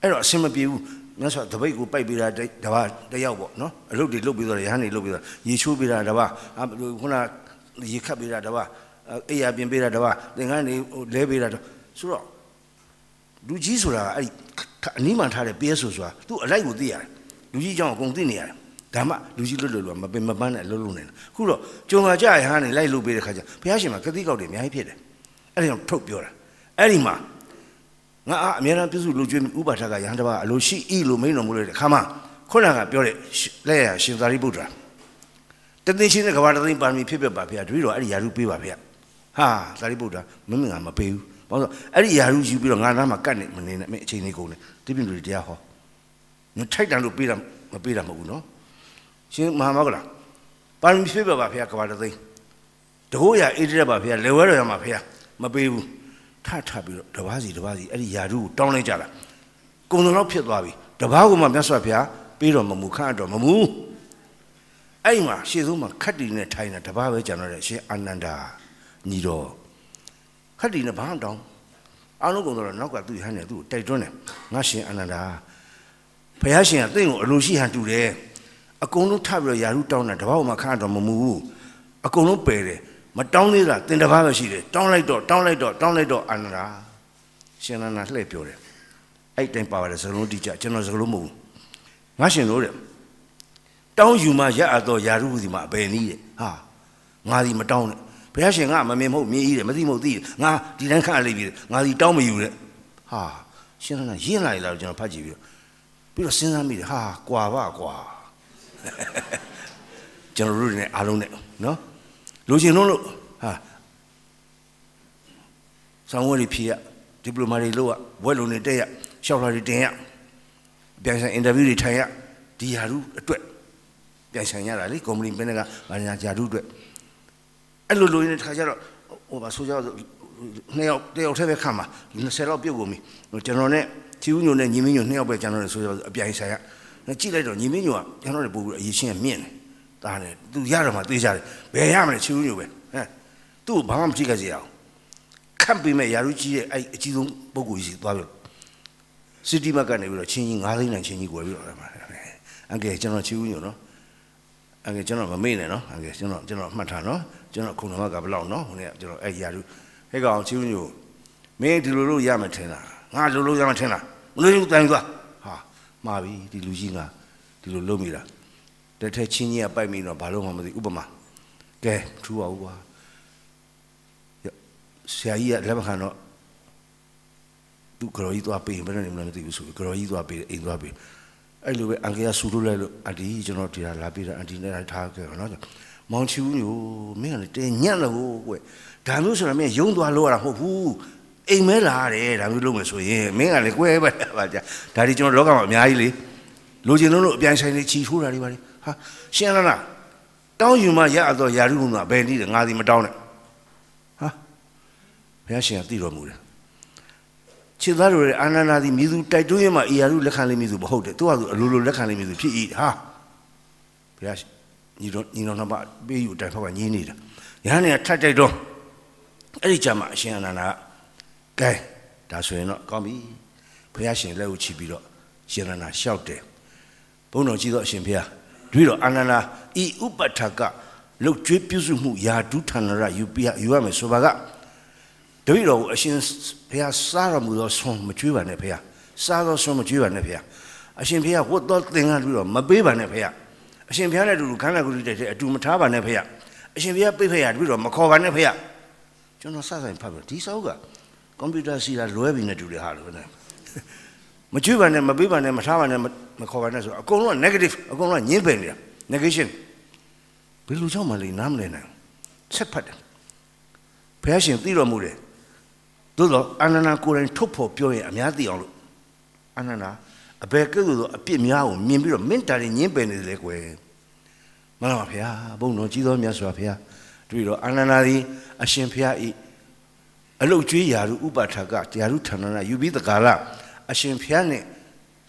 အဲ့တော့အဆင်မပြေဘူးမြတ်စွာတပိတ်ကိုပိုက်ပေးတာတပါတယောက်ပေါ့နော်အလုပ်တွေလုပ်ပြီးတော့ရဟန်းတွေလုပ်ပြီးတော့ရေချိုးပေးတာတပါခုနရေခတ်ပေးတာတပါအိယာပြင်ပေးတာတပါသင်္ကန်းတွေလဲပေးတာဆိုတော့လူကြီးဆိုတာအဲ့ဒီအနီးမှထားတဲ့ပေးဆိုဆိုတာသူ့အလိုက်ကိုသိရတယ်လူကြီးကြောင့်အကုန်သိနေရတယ် ဒါမှလူကြီးလွတ်လွတ်လွတ်မပင်မပန်းနဲ့လှုပ်လှုပ်နေတာခုတော့ကြုံကကြရဟန်းနေလိုက်လုပ်ပေးတဲ့ခါကျဘုရားရှင်မှာကတိကောက်တွေအများကြီးဖြစ်တယ်အဲ့ဒါကြောင့်ထုတ်ပြောတာအဲ့ဒီမှာငါအများအားပြုစုလူကျွေးဥပါထကယဟန်တပါအလိုရှိဤလိုမိန်တော်မူတဲ့ခါမှာခုနကပြောတဲ့လက်ရရှင်သာရိပုတ္တရာတသိချင်းတဲ့ကဘာတသိပါရမီဖြစ်ပြပါဗျာတပည့်တော်အဲ့ဒီယာရုပေးပါဗျာဟာသာရိပုတ္တရာမင်းငါမပေးဘူးဘာလို့အဲ့ဒီယာရုယူပြီးတော့ငါနားမှာကတ်နေမနေနဲ့မင်းအချိန်လေးကုန်နေတိပိလူတွေတရားဟောညထိုက်တန်လို့ပေးတာမပေးတာမဟုတ်ဘူးနော် ရှင်မဟာမောကလာပါရမီဖြစ်ပြပါဗျာကဘာတသိတကိုးရအေးတဲ့ပါဗျာလေဝဲတော်ရမှာဗျာမပေးဘူးထထပြီးတော့တပားစီတပားစီအဲ့ဒီယာရုကိုတောင်းလိုက်ကြတာကုံတော်ဖြစ်သွားပြီတပားကမှမြတ်စွာဘုရားပြီးတော့မမူခန့်တော့မမူအဲ့မှာရှေ့ဆုံးမှာခတ်တီနဲ့ထိုင်တာတပားပဲကျန်တော့တယ်ရှင်အာနန္ဒာညီတော်ခတ်တီနဲ့ဘာမှတောင်းအားလုံးကုံတော်နောက်ကသူ့ဟန်နဲ့သူ့ကိုတိုက်တွန်းတယ်ငါရှင်အာနန္ဒာဘုရားရှင်ကတင့်ကိုအလိုရှိဟန်တူတယ် အကုန်လုံးထပြီးတော့ယာရုတောင်းတာတပားကမှခန့်တော့မမူအကုန်လုံးပယ်တယ်မတောင်းသေးတာတင်တပားပဲရှိတယ်တောင်းလိုက်တော့တောင်းလိုက်တော့တောင်းလိုက်တော့အာနန္ဒာရှင်နန္ဒာလှည့်ပြောတယ်အဲ့တိုင်ပါပါတယ်စကလုံးတိကျကျွန်တော်စကလုံးမဟုတ်ဘူးငါရှင်လို့တဲ့တောင်းယူမှရအပ်တော့ယာရုဒီမှာအပယ်နည်းတဲ့ဟာငါဒီမတောင်းနဲ့ဘုရားရှင်ကမမြင်မဟုတ်မြင်ကြီးတယ်မသိမဟုတ်သိတယ်ငါဒီတိုင်းခန့်လိုက်ပြီငါဒီတောင်းမယူတဲ့ဟာရှင်နန္ဒာရင်းလာရလားကျွန်တော်ဖတ်ကြည့်ပြီးတော့ပြီးတော့စဉ်းစားမိတယ်ဟာကွာပါကွာ ကျွန်တော်တို့တွေနဲ့အားလုံးနဲ့နော်လိုချင်လို့လို့ဟာဆောင်းဝဲတွေဖြေရဒီပလိုမာတွေလုပ်ရဘွဲလုံးတွေတက်ရရှောက်လာတွေတင်ရပြန်ဆိုင်အင်တာဗျူးတွေထိုင်ရဒီယာရုအတွက်ပြန်ဆိုင်ရတာလေကုမ္ပဏီဘယ်နဲ့ကဘာညာယာရုအတွက်အဲ့လိုလိုနေတဲ့ခါကျတော့ဟိုပါဆိုကြတော့နှစ်ယောက်တယောက်တည်းပဲခံပါ20လောက်ပြုတ်ကုန်ပြီကျွန်တော်နဲ့ချီဦးညိုနဲ့ညီမင်းညိုနှစ်ယောက်ပဲကျွန်တော်နဲ့ဆိုကြတော့အပြိုင်ဆိုင်ရ ကြည့်လိုက်တော့ညီမင်းညိုကကျွန်တော်နဲ့ပို့ပြီးအရေးချင်းမြင့်တယ်ဒါနဲ့သူရတော့မှသိကြတယ်ဘယ်ရမလဲချီဦးညိုပဲဟမ်သူ့ကိုဘာမှမကြည့်ကြရအောင်ခတ်ပေးမဲ့ယာရုကြီးရဲ့အဲ့အကြီးဆုံးပုဂ္ဂိုလ်ကြီးစီသွားပြီစီတီဘက်ကနေပြီးတော့ချင်းကြီး9သိန်းနဲ့ချင်းကြီးကိုပြီးတော့အန်ကယ်ကျွန်တော်ချီဦးညိုနော်အန်ကယ်ကျွန်တော်မမေ့နဲ့နော်အန်ကယ်ကျွန်တော်ကျွန်တော်မှတ်ထားနော်ကျွန်တော်ခုနကဘယ်လောက်နော်ဟိုနေ့ကျွန်တော်အဲ့ယာရုဟဲ့ကောင်ချီဦးညိုမင်းဒီလိုလို့ရမှထင်လားငါလိုလို့ရမှထင်လားမလို့တိုင်သွားဟာ မှားပြီဒီလူကြီးကဒီလိုလုပ်မိတာတက်ထက်ချင်းကြီးကပိုက်မိတော့ဘာလို့မှမသိဥပမာကဲထူပါဦးကွာဆရာကြီးကလက်မခံတော့သူကရောကြီးသွားပေးဘယ်နဲ့နေမလဲမသိဘူးဆိုပြီးကရောကြီးသွားပေးအိမ်သွားပေးအဲ့လိုပဲအန်ကေကဆူလို့လဲလို့အဒီကျွန်တော်ဒီလာလာပေးတာအန်တီနဲ့ထားခဲ့တော့နော်မောင်ချူညိုမင်းကလည်းတင်းညံ့လို့ကွဒါမျိုးဆိုတော့မင်းယုံသွားလို့ရတာမဟုတ်ဘူး အိမ်မဲလာရတယ်ဒါမျိုးလုပ်မယ်ဆိုရင်မင်းကလည်းကွဲပါတာပါကြာဒါဒီကျွန်တော်လောကမှာအများကြီးလေလိုချင်လို့လို့အပြိုင်ဆိုင်နေချီထိုးတာတွေပါလေဟာရှင်းလားလားတောင်းယူမှရအပ်တော့ယာရုဘုံကဘယ်နည်းလဲငါစီမတောင်းနဲ့ဟာဘုရားရှင်ကသိတော်မူတယ်ခြေသားတွေအာနန္ဒာသည်မြည်သူတိုက်တွန်းရမှအီယာရုလက်ခံလိမ့်မည်ဆိုမဟုတ်တယ်သူကသူအလိုလိုလက်ခံလိမ့်မည်ဆိုဖြစ်၏ဟာဘုရားရှင်ညီတော်ညီတော်နှစ်ပါးပေးယူတိုင်ဖောက်ကညင်းနေတာရဟန်းကထတ်တိုက်တော့အဲ့ဒီကြမှာအရှင်အာနန္ဒာက ဒါဆိုရင်တော့ကောင်းပြီဘုရားရှင်လက်ကိုချီပြီးတော့ရှင်အာနန္ဒာလျှောက်တယ်ဘုန်းတော်ကြီးသောအရှင်ဘုရားတွေ့တော့အာနန္ဒာဤဥပဋ္ဌကလုတ်ကျွေးပြုစုမှုယာဒုဌာနရယူပြယူရမယ်ဆိုပါကတပည့်တော်ကိုအရှင်ဘုရားစားတော်မူသောဆွန်မကျွေးပါနဲ့ဘုရားစားသောဆွန်မကျွေးပါနဲ့ဘုရားအရှင်ဘုရားဝတ်တော်သင်္ကန်းပြီးတော့မပေးပါနဲ့ဘုရားအရှင်ဘုရားနဲ့အတူတူခန္ဓာကိုယ်တည်းတဲ့အတူမထားပါနဲ့ဘုရားအရှင်ဘုရားပြိဖက်ရတပည့်တော်မခေါ်ပါနဲ့ဘုရားကျွန်တော်စဆိုင်ဖတ်ပြီးဒီစောက်က ကွန်ပျူတာစီလာလွဲပြီးနေတူတယ်ဟာလို့နဲ့မကျွေးပါနဲ့မပေးပါနဲ့မထားပါနဲ့မခေါ်ပါနဲ့ဆိုအကုန်လုံးက negative အကုန်လုံးကညှင်းပယ်နေတာ negation ဘယ်လိုကြောင့်မလဲနားမလည်နိုင်ဆက်ဖတ်တယ်ဘုရားရှင်သိတော်မူတယ်သို့တော့အာနန္ဒာကိုယ်တိုင်ထုတ်ဖို့ပြောရင်အများသိအောင်လို့အာနန္ဒာအဘယ်ကဲ့သို့သောအပြစ်များကိုမြင်ပြီးတော့မင်းတာရင်ညင်းပယ်နေတယ်လေကွယ်မလားဗျာဘုံတော်ကြီးသောမြတ်စွာဘုရားတွေ့တော့အာနန္ဒာသည်အရှင်ဘုရားဤ အလုတ်ကျွေးယာရုဥပထာကယာရုဌာနနာယူပြီးတကာလအရှင်ဘုရားနဲ့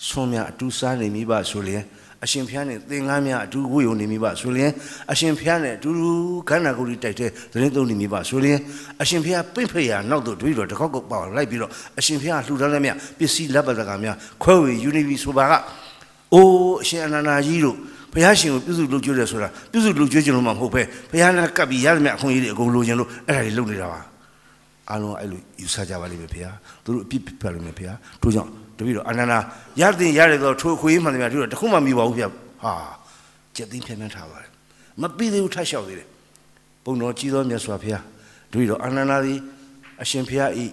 ဆွန်များအတူစားနေမိပါဆိုလျင်အရှင်ဖျားနဲ့သင်္ကားများအတူဝိယုံနေမိပါဆိုရင်အရှင်ဖျားနဲ့အတူတူခန္ဓာကိုယ်ကြီးတိုက်တဲ့သတင်းသုံးနေမိပါဆိုရင်အရှင်ဖျားပြင့်ဖရာနောက်တော့တပည့်တော်တစ်ခေါက်ကောက်ပါလိုက်ပြီးတော့အရှင်ဖျားလှူဒါန်းတဲ့မြပစ္စည်းလက်ပတ်တကများခွဲဝေယူနေပြီဆိုပါကအိုးအရှင်အနန္ဒာကြီးတို့ဘုရားရှင်ကိုပြုစုလုပ်ကြွတယ်ဆိုတာပြုစုလုပ်ကြွခြင်းလို့မှမဟုတ်ပဲဘုရားနဲ့ကပ်ပြီးရသမျှအခွင့်အရေးတွေအကုန်လိုချင်လို့အဲ့ဒါတွေလုပ်နေတာပါ အားလုံးအဲ့လိုယူဆကြပါလိမ့်မယ်ဘုရားသူတို့အပြစ်ပြလိမ့်မယ်ဘုရားတို့ကြောင့်တပည့်တော်အနန္ဒာရတဲ့ရတယ်တော့ထိုခွေးမှန်တယ်များတို့တခုမှမမြည်ပါဘူးဗျဟာကြက်သိမ်းဖြန်းဖြန်းထားပါတယ်မပြီးသေးဘူးထပ်လျှောက်သေးတယ်ဘုံတော်ကြီးသောမြတ်စွာဘုရားတပည့်တော်အနန္ဒာသည်အရှင်ဘုရားဤ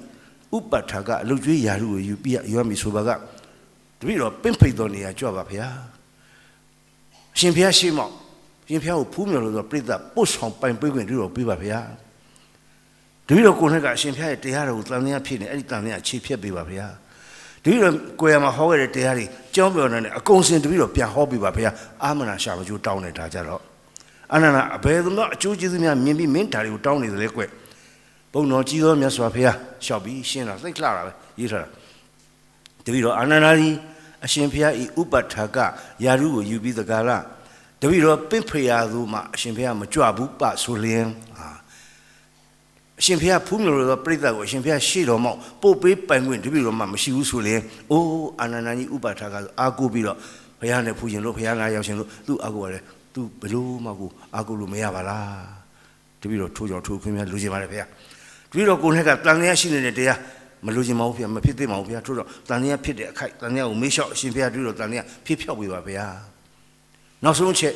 ဥပထာကအလုတ်ကျွေးယာရုကိုယူပြရွမ်းပြီဆိုပါကတပည့်တော်ပင့်ဖိတ်တော်နေရာကြွပါဘုရားအရှင်ဘုရားရှိမောက်ရှင်ဘုရားကိုဖူးမြော်လို့ဆိုပြိဿပို့ဆောင်ပိုင်ပေးခွင့်တပည့်တော်ပေးပါဘုရား တပည့်တော်ကိုယ်နဲ့ကအရှင်ဘုရားရဲ့တရားတော်ကိုတန်တရားဖြစ်နေအဲ့ဒီတန်တရားအခြေဖြတ်ပေးပါဘုရားတပည့်တော်ကိုယ်ရမှာဟောခဲ့တဲ့တရားတွေကြောင်းပြောနေတယ်အကုန်စင်တပည့်တော်ပြန်ဟောပေးပါဘုရားအာမနာရှာမကျိုးတောင်းနေတာကြတော့အနန္ဒအဘယ်သူမှအကျိုးကျေးဇူးများမြင်ပြီးမင်းဓာတွေကိုတောင်းနေတယ်လေကွဘုံတော်ကြီးသောမြတ်စွာဘုရားလျှောက်ပြီးရှင်းတာသိလှတာပဲရေးထားတာတပည့်တော်အာနန္ဒာကြီးအရှင်ဘုရားဤဥပထာကယာရုကိုယူပြီးသကာလတပည့်တော်ပင့်ဖရာသူမှအရှင်ဘုရားမကြွဘူးပဆိုလျင် အရှင်ဘုရားဖူးမြေလို့သောပြိဿကိုအရှင်ဘုရားရှေ့တော်မောက်ပို့ပေးပိုင်ခွင့်တပည့်တော်မှမရှိဘူးဆိုရင်အိုးအာနန္ဒာကြီးဥပထာကဆိုအာကိုပြီးတော့ဘုရားနဲ့ဖူးရှင်လို့ဘုရားငါရောက်ရှင်လို့သူ့အာကိုရတယ်သူဘလို့မှကိုအာကိုလို့မရပါလားတပည့်တော်ထိုးကြောင်ထိုးခွင့်များလူချင်ပါတယ်ဘုရားတပည့်တော်ကိုယ်နဲ့ကတန်လျာရှိနေတဲ့တရားမလူချင်ပါဘူးဘုရားမဖြစ်သေးပါဘူးဘုရားထို့တော့တန်လျာဖြစ်တဲ့အခိုက်တန်လျာကိုမေးလျှောက်အရှင်ဘုရားတပည့်တော်တန်လျာဖြစ်ဖြောက်ပေးပါဘုရားနောက်ဆုံးချက်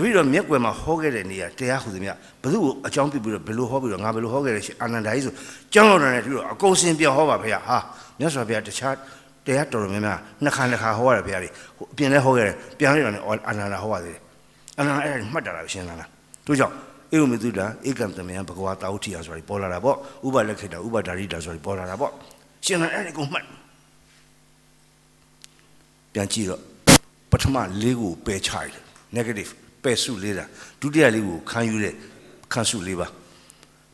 တပည့်တော်မျက်ွယ်မှာဟောခဲ့တဲ့နေရာတရားဟူသည်မြဘသူ့ကိုအကြောင်းပြပြီးတော့ဘယ်လိုဟောပြီးတော့ငါဘယ်လိုဟောခဲ့လဲရှင်အာနန္ဒာကြီးဆိုကျောင်းတော်နဲ့တပည့်တော်အကုန်စင်ပြောဟောပါဘုရားဟာမြတ်စွာဘုရားတခြားတရားတော်တော်များများနှစ်ခါနှစ်ခါဟောရတယ်ဘုရားကြီးဟိုအပြင်လဲဟောခဲ့တယ်ပြန်လိုက်တော့လည်းအာနန္ဒာဟောပါသေးတယ်အာနန္ဒာအဲ့ဒါမှတ်တာလားရှင်းလားတို့ကြောင့်ဧဝမေတုတာဧကံတမယံဘဂဝါတာဝတိယဆိုတာပေါ်လာတာပေါ့ဥပလက်ခိတာဥပဒါရိတာဆိုတာပေါ်လာတာပေါ့ရှင်းလားအဲ့ဒီကိုမှတ်ပြန်ကြည့်တော့ပထမလေးကိုပယ်ချရတယ် negative ပယ်စုလေးတာဒုတိယလေးကိုခံယူတဲ့ခံစုလေးပါ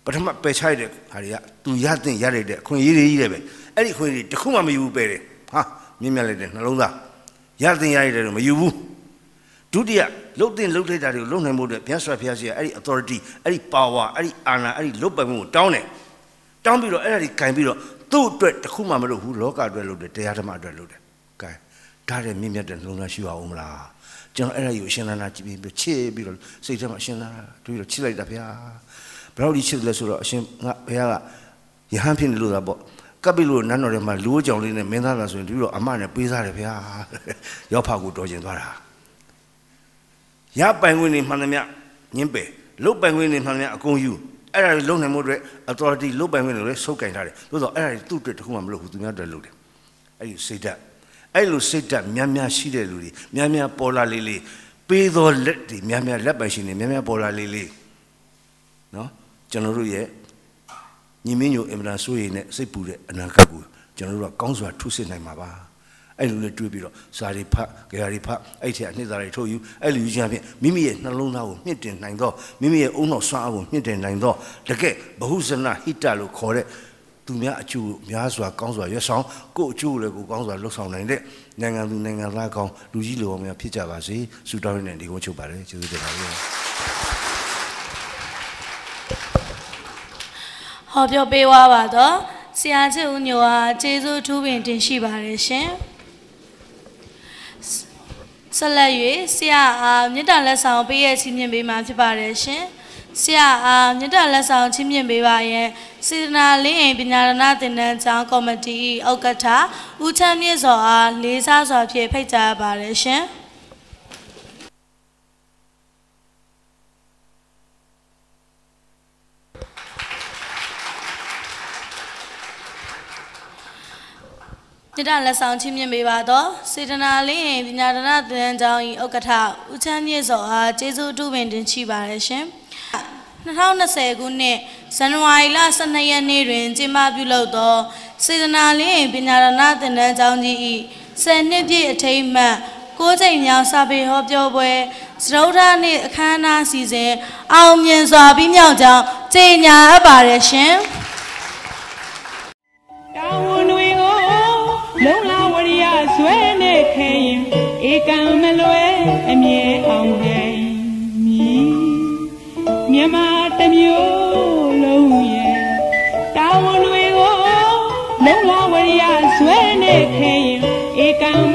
ပထမပယ်ချရတဲ့ဟာတွေကသူရတဲ့ရတဲ့အခွင့်အရေးတွေကြီးတယ်ပဲအဲ့ဒီအခွင့်အရေးတခုမှမယူဘူးပယ်တယ်ဟာမြင်မြတ်လိုက်တဲ့နှလုံးသားရတဲ့ရတဲ့တော့မယူဘူးဒုတိယလှုပ်တင်လှုပ်ထိုက်တာတွေကိုလှုပ်နိုင်ဖို့အတွက်ဘုရားဆွာဘုရားရှိအဲ့ဒီ authority အဲ့ဒီ power အဲ့ဒီအာဏာအဲ့ဒီလှုပ်ပိုင်မှုကိုတောင်းတယ်တောင်းပြီးတော့အဲ့ဒါကြီးကင်ပြီးတော့သူ့အတွက်တခုမှမလုပ်ဘူးလောကအတွက်လုပ်တယ်တရားဓမ္မအတွက်လုပ်တယ်ကဲဒါတဲ့မြင့်မြတ်တဲ့နှလုံးသားရှိအောင်မလား ကျွန်တော်အဲ့ဒါကြီးကိုအရှင်လာလာကြည့်ပြီးချစ်ပြီးတော့စိတ်ထဲမှာအရှင်လာလာတွေ့တော့ချစ်လိုက်တာဗျာဘယ်တော့ဒီချစ်လဲဆိုတော့အရှင်ငါဘုရားကယဟန်ဖြစ်နေလို့သာပေါ့ကပ်ပြီးလို့နန်းတော်ထဲမှာလူးကြောင်လေးနဲ့မင်းသားလာဆိုရင်ဒီတော့အမနဲ့ပေးစားတယ်ဗျာရောက်ဖာကိုတော်ကျင်သွားတာရပိုင်ခွင့်နေမှန်သမျှညင်းပယ်လုတ်ပိုင်ခွင့်နေမှန်သမျှအကုန်ယူအဲ့ဒါတွေလုံနိုင်မှုအတွက် authority လုတ်ပိုင်ခွင့်တွေလည်းစုပ်ကင်ထားတယ်သို့တော့အဲ့ဒါတွေသူ့အတွက်တခုမှမလုပ်ဘူးသူများအတွက်လုပ်တယ်အဲ့ဒီစိတ်ဓာတ် အဲ့လိုစိတ်ဓာတ်များများရှိတဲ့လူတွေများများပေါ်လာလေးလေးပေးသောလက်တွေများများလက်ပိုင်ရှင်တွေများများပေါ်လာလေးလေးနော်ကျွန်တော်တို့ရဲ့ညီမင်းညိုအင်မတန်စိုးရိမ်နဲ့စိတ်ပူတဲ့အနာဂတ်ကိုကျွန်တော်တို့ကကောင်းစွာထုစစ်နိုင်မှာပါအဲ့လိုလေးတွေးပြီးတော့စာတွေဖတ်ကြရာတွေဖတ်အဲ့ထက်အနှစ်သာတွေထုတ်ယူအဲ့လိုယူခြင်းအပြင်မိမိရဲ့နှလုံးသားကိုမြင့်တင်နိုင်သောမိမိရဲ့အုံနောက်ဆွမ်းအားကိုမြင့်တင်နိုင်သောတကယ်ဘဟုဇနဟိတလို့ခေါ်တဲ့ သူများအကျိုးများစွာကောင်းစွာရွတ်ဆောင်ကို့အကျိုးလည်းကိုကောင်းစွာလှုပ်ဆောင်နိုင်တဲ့နိုင်ငံသူနိုင်ငံသားကောင်းလူကြီးလူအောင်များဖြစ်ကြပါစေဆုတောင်းနေဒီကုန်းချုပ်ပါတယ်ကျေးဇူးတင်ပါတယ်ဟောပြောပေးသွားပါတော့ဆရာချစ်ဦးညိုဟာကျေးဇူးထူးပင်တင်ရှိပါတယ်ရှင်ဆက်လက်၍ဆရာအားမြစ်တာလက်ဆောင်ပေးရချီးမြှင့်ပေးမှာဖြစ်ပါတယ်ရှင် ဆရာအားမြစ်တာလက်ဆောင်ချီးမြှင့်ပေးပါရင်စေတနာလင်းအိမ်ပညာရဏသင်တန်းကျောင်းကော်မတီဥက္ကဋ္ဌဦးချမ်းမြင့်စောအားလေးစားစွာဖြင့်ဖိတ်ကြားပါတယ်ရှင်မြစ်တာလက်ဆောင်ချင်းမြင့်ပေးပါတော့စေတနာလင်းရင်ပညာဒနာသင်ကျောင်းဤဥက္ကဋ္ဌဦးချမ်းမြင့်စောအားကျေးဇူးတူပင်တင်ရှိပါတယ်ရှင် 2020ခုနှစ်ဇန်နဝါရီလ12ရက်နေ့တွင်ကျင်းပပြုလုပ်သောစေတနာလင်းရင်ပညာဒနာသင်တန်းကျောင်းကြီးဤ10နှစ်ပြည့်အထိမ်းအမှတ်6ချိန်မြောက်စာပေဟောပြောပွဲစရုဒ္ဓနေ့အခမ်းအနားစီစဉ်အောင်မြင်စွာပြီးမြောက်ကြောင်းကြေညာအပ်ပါတယ်ရှင်။တာဝန်တွေကိုလုံလာဝရိယဇွဲနဲ့ခဲရင်ဧကံမလွဲအမြဲအောင်နိုင်မည် မြမတစ်မျိုးလုံးရဲ့တာဝန်တွေကိုလုံလာဝရိယဇွဲနဲ့ခဲရင်ဧကံမ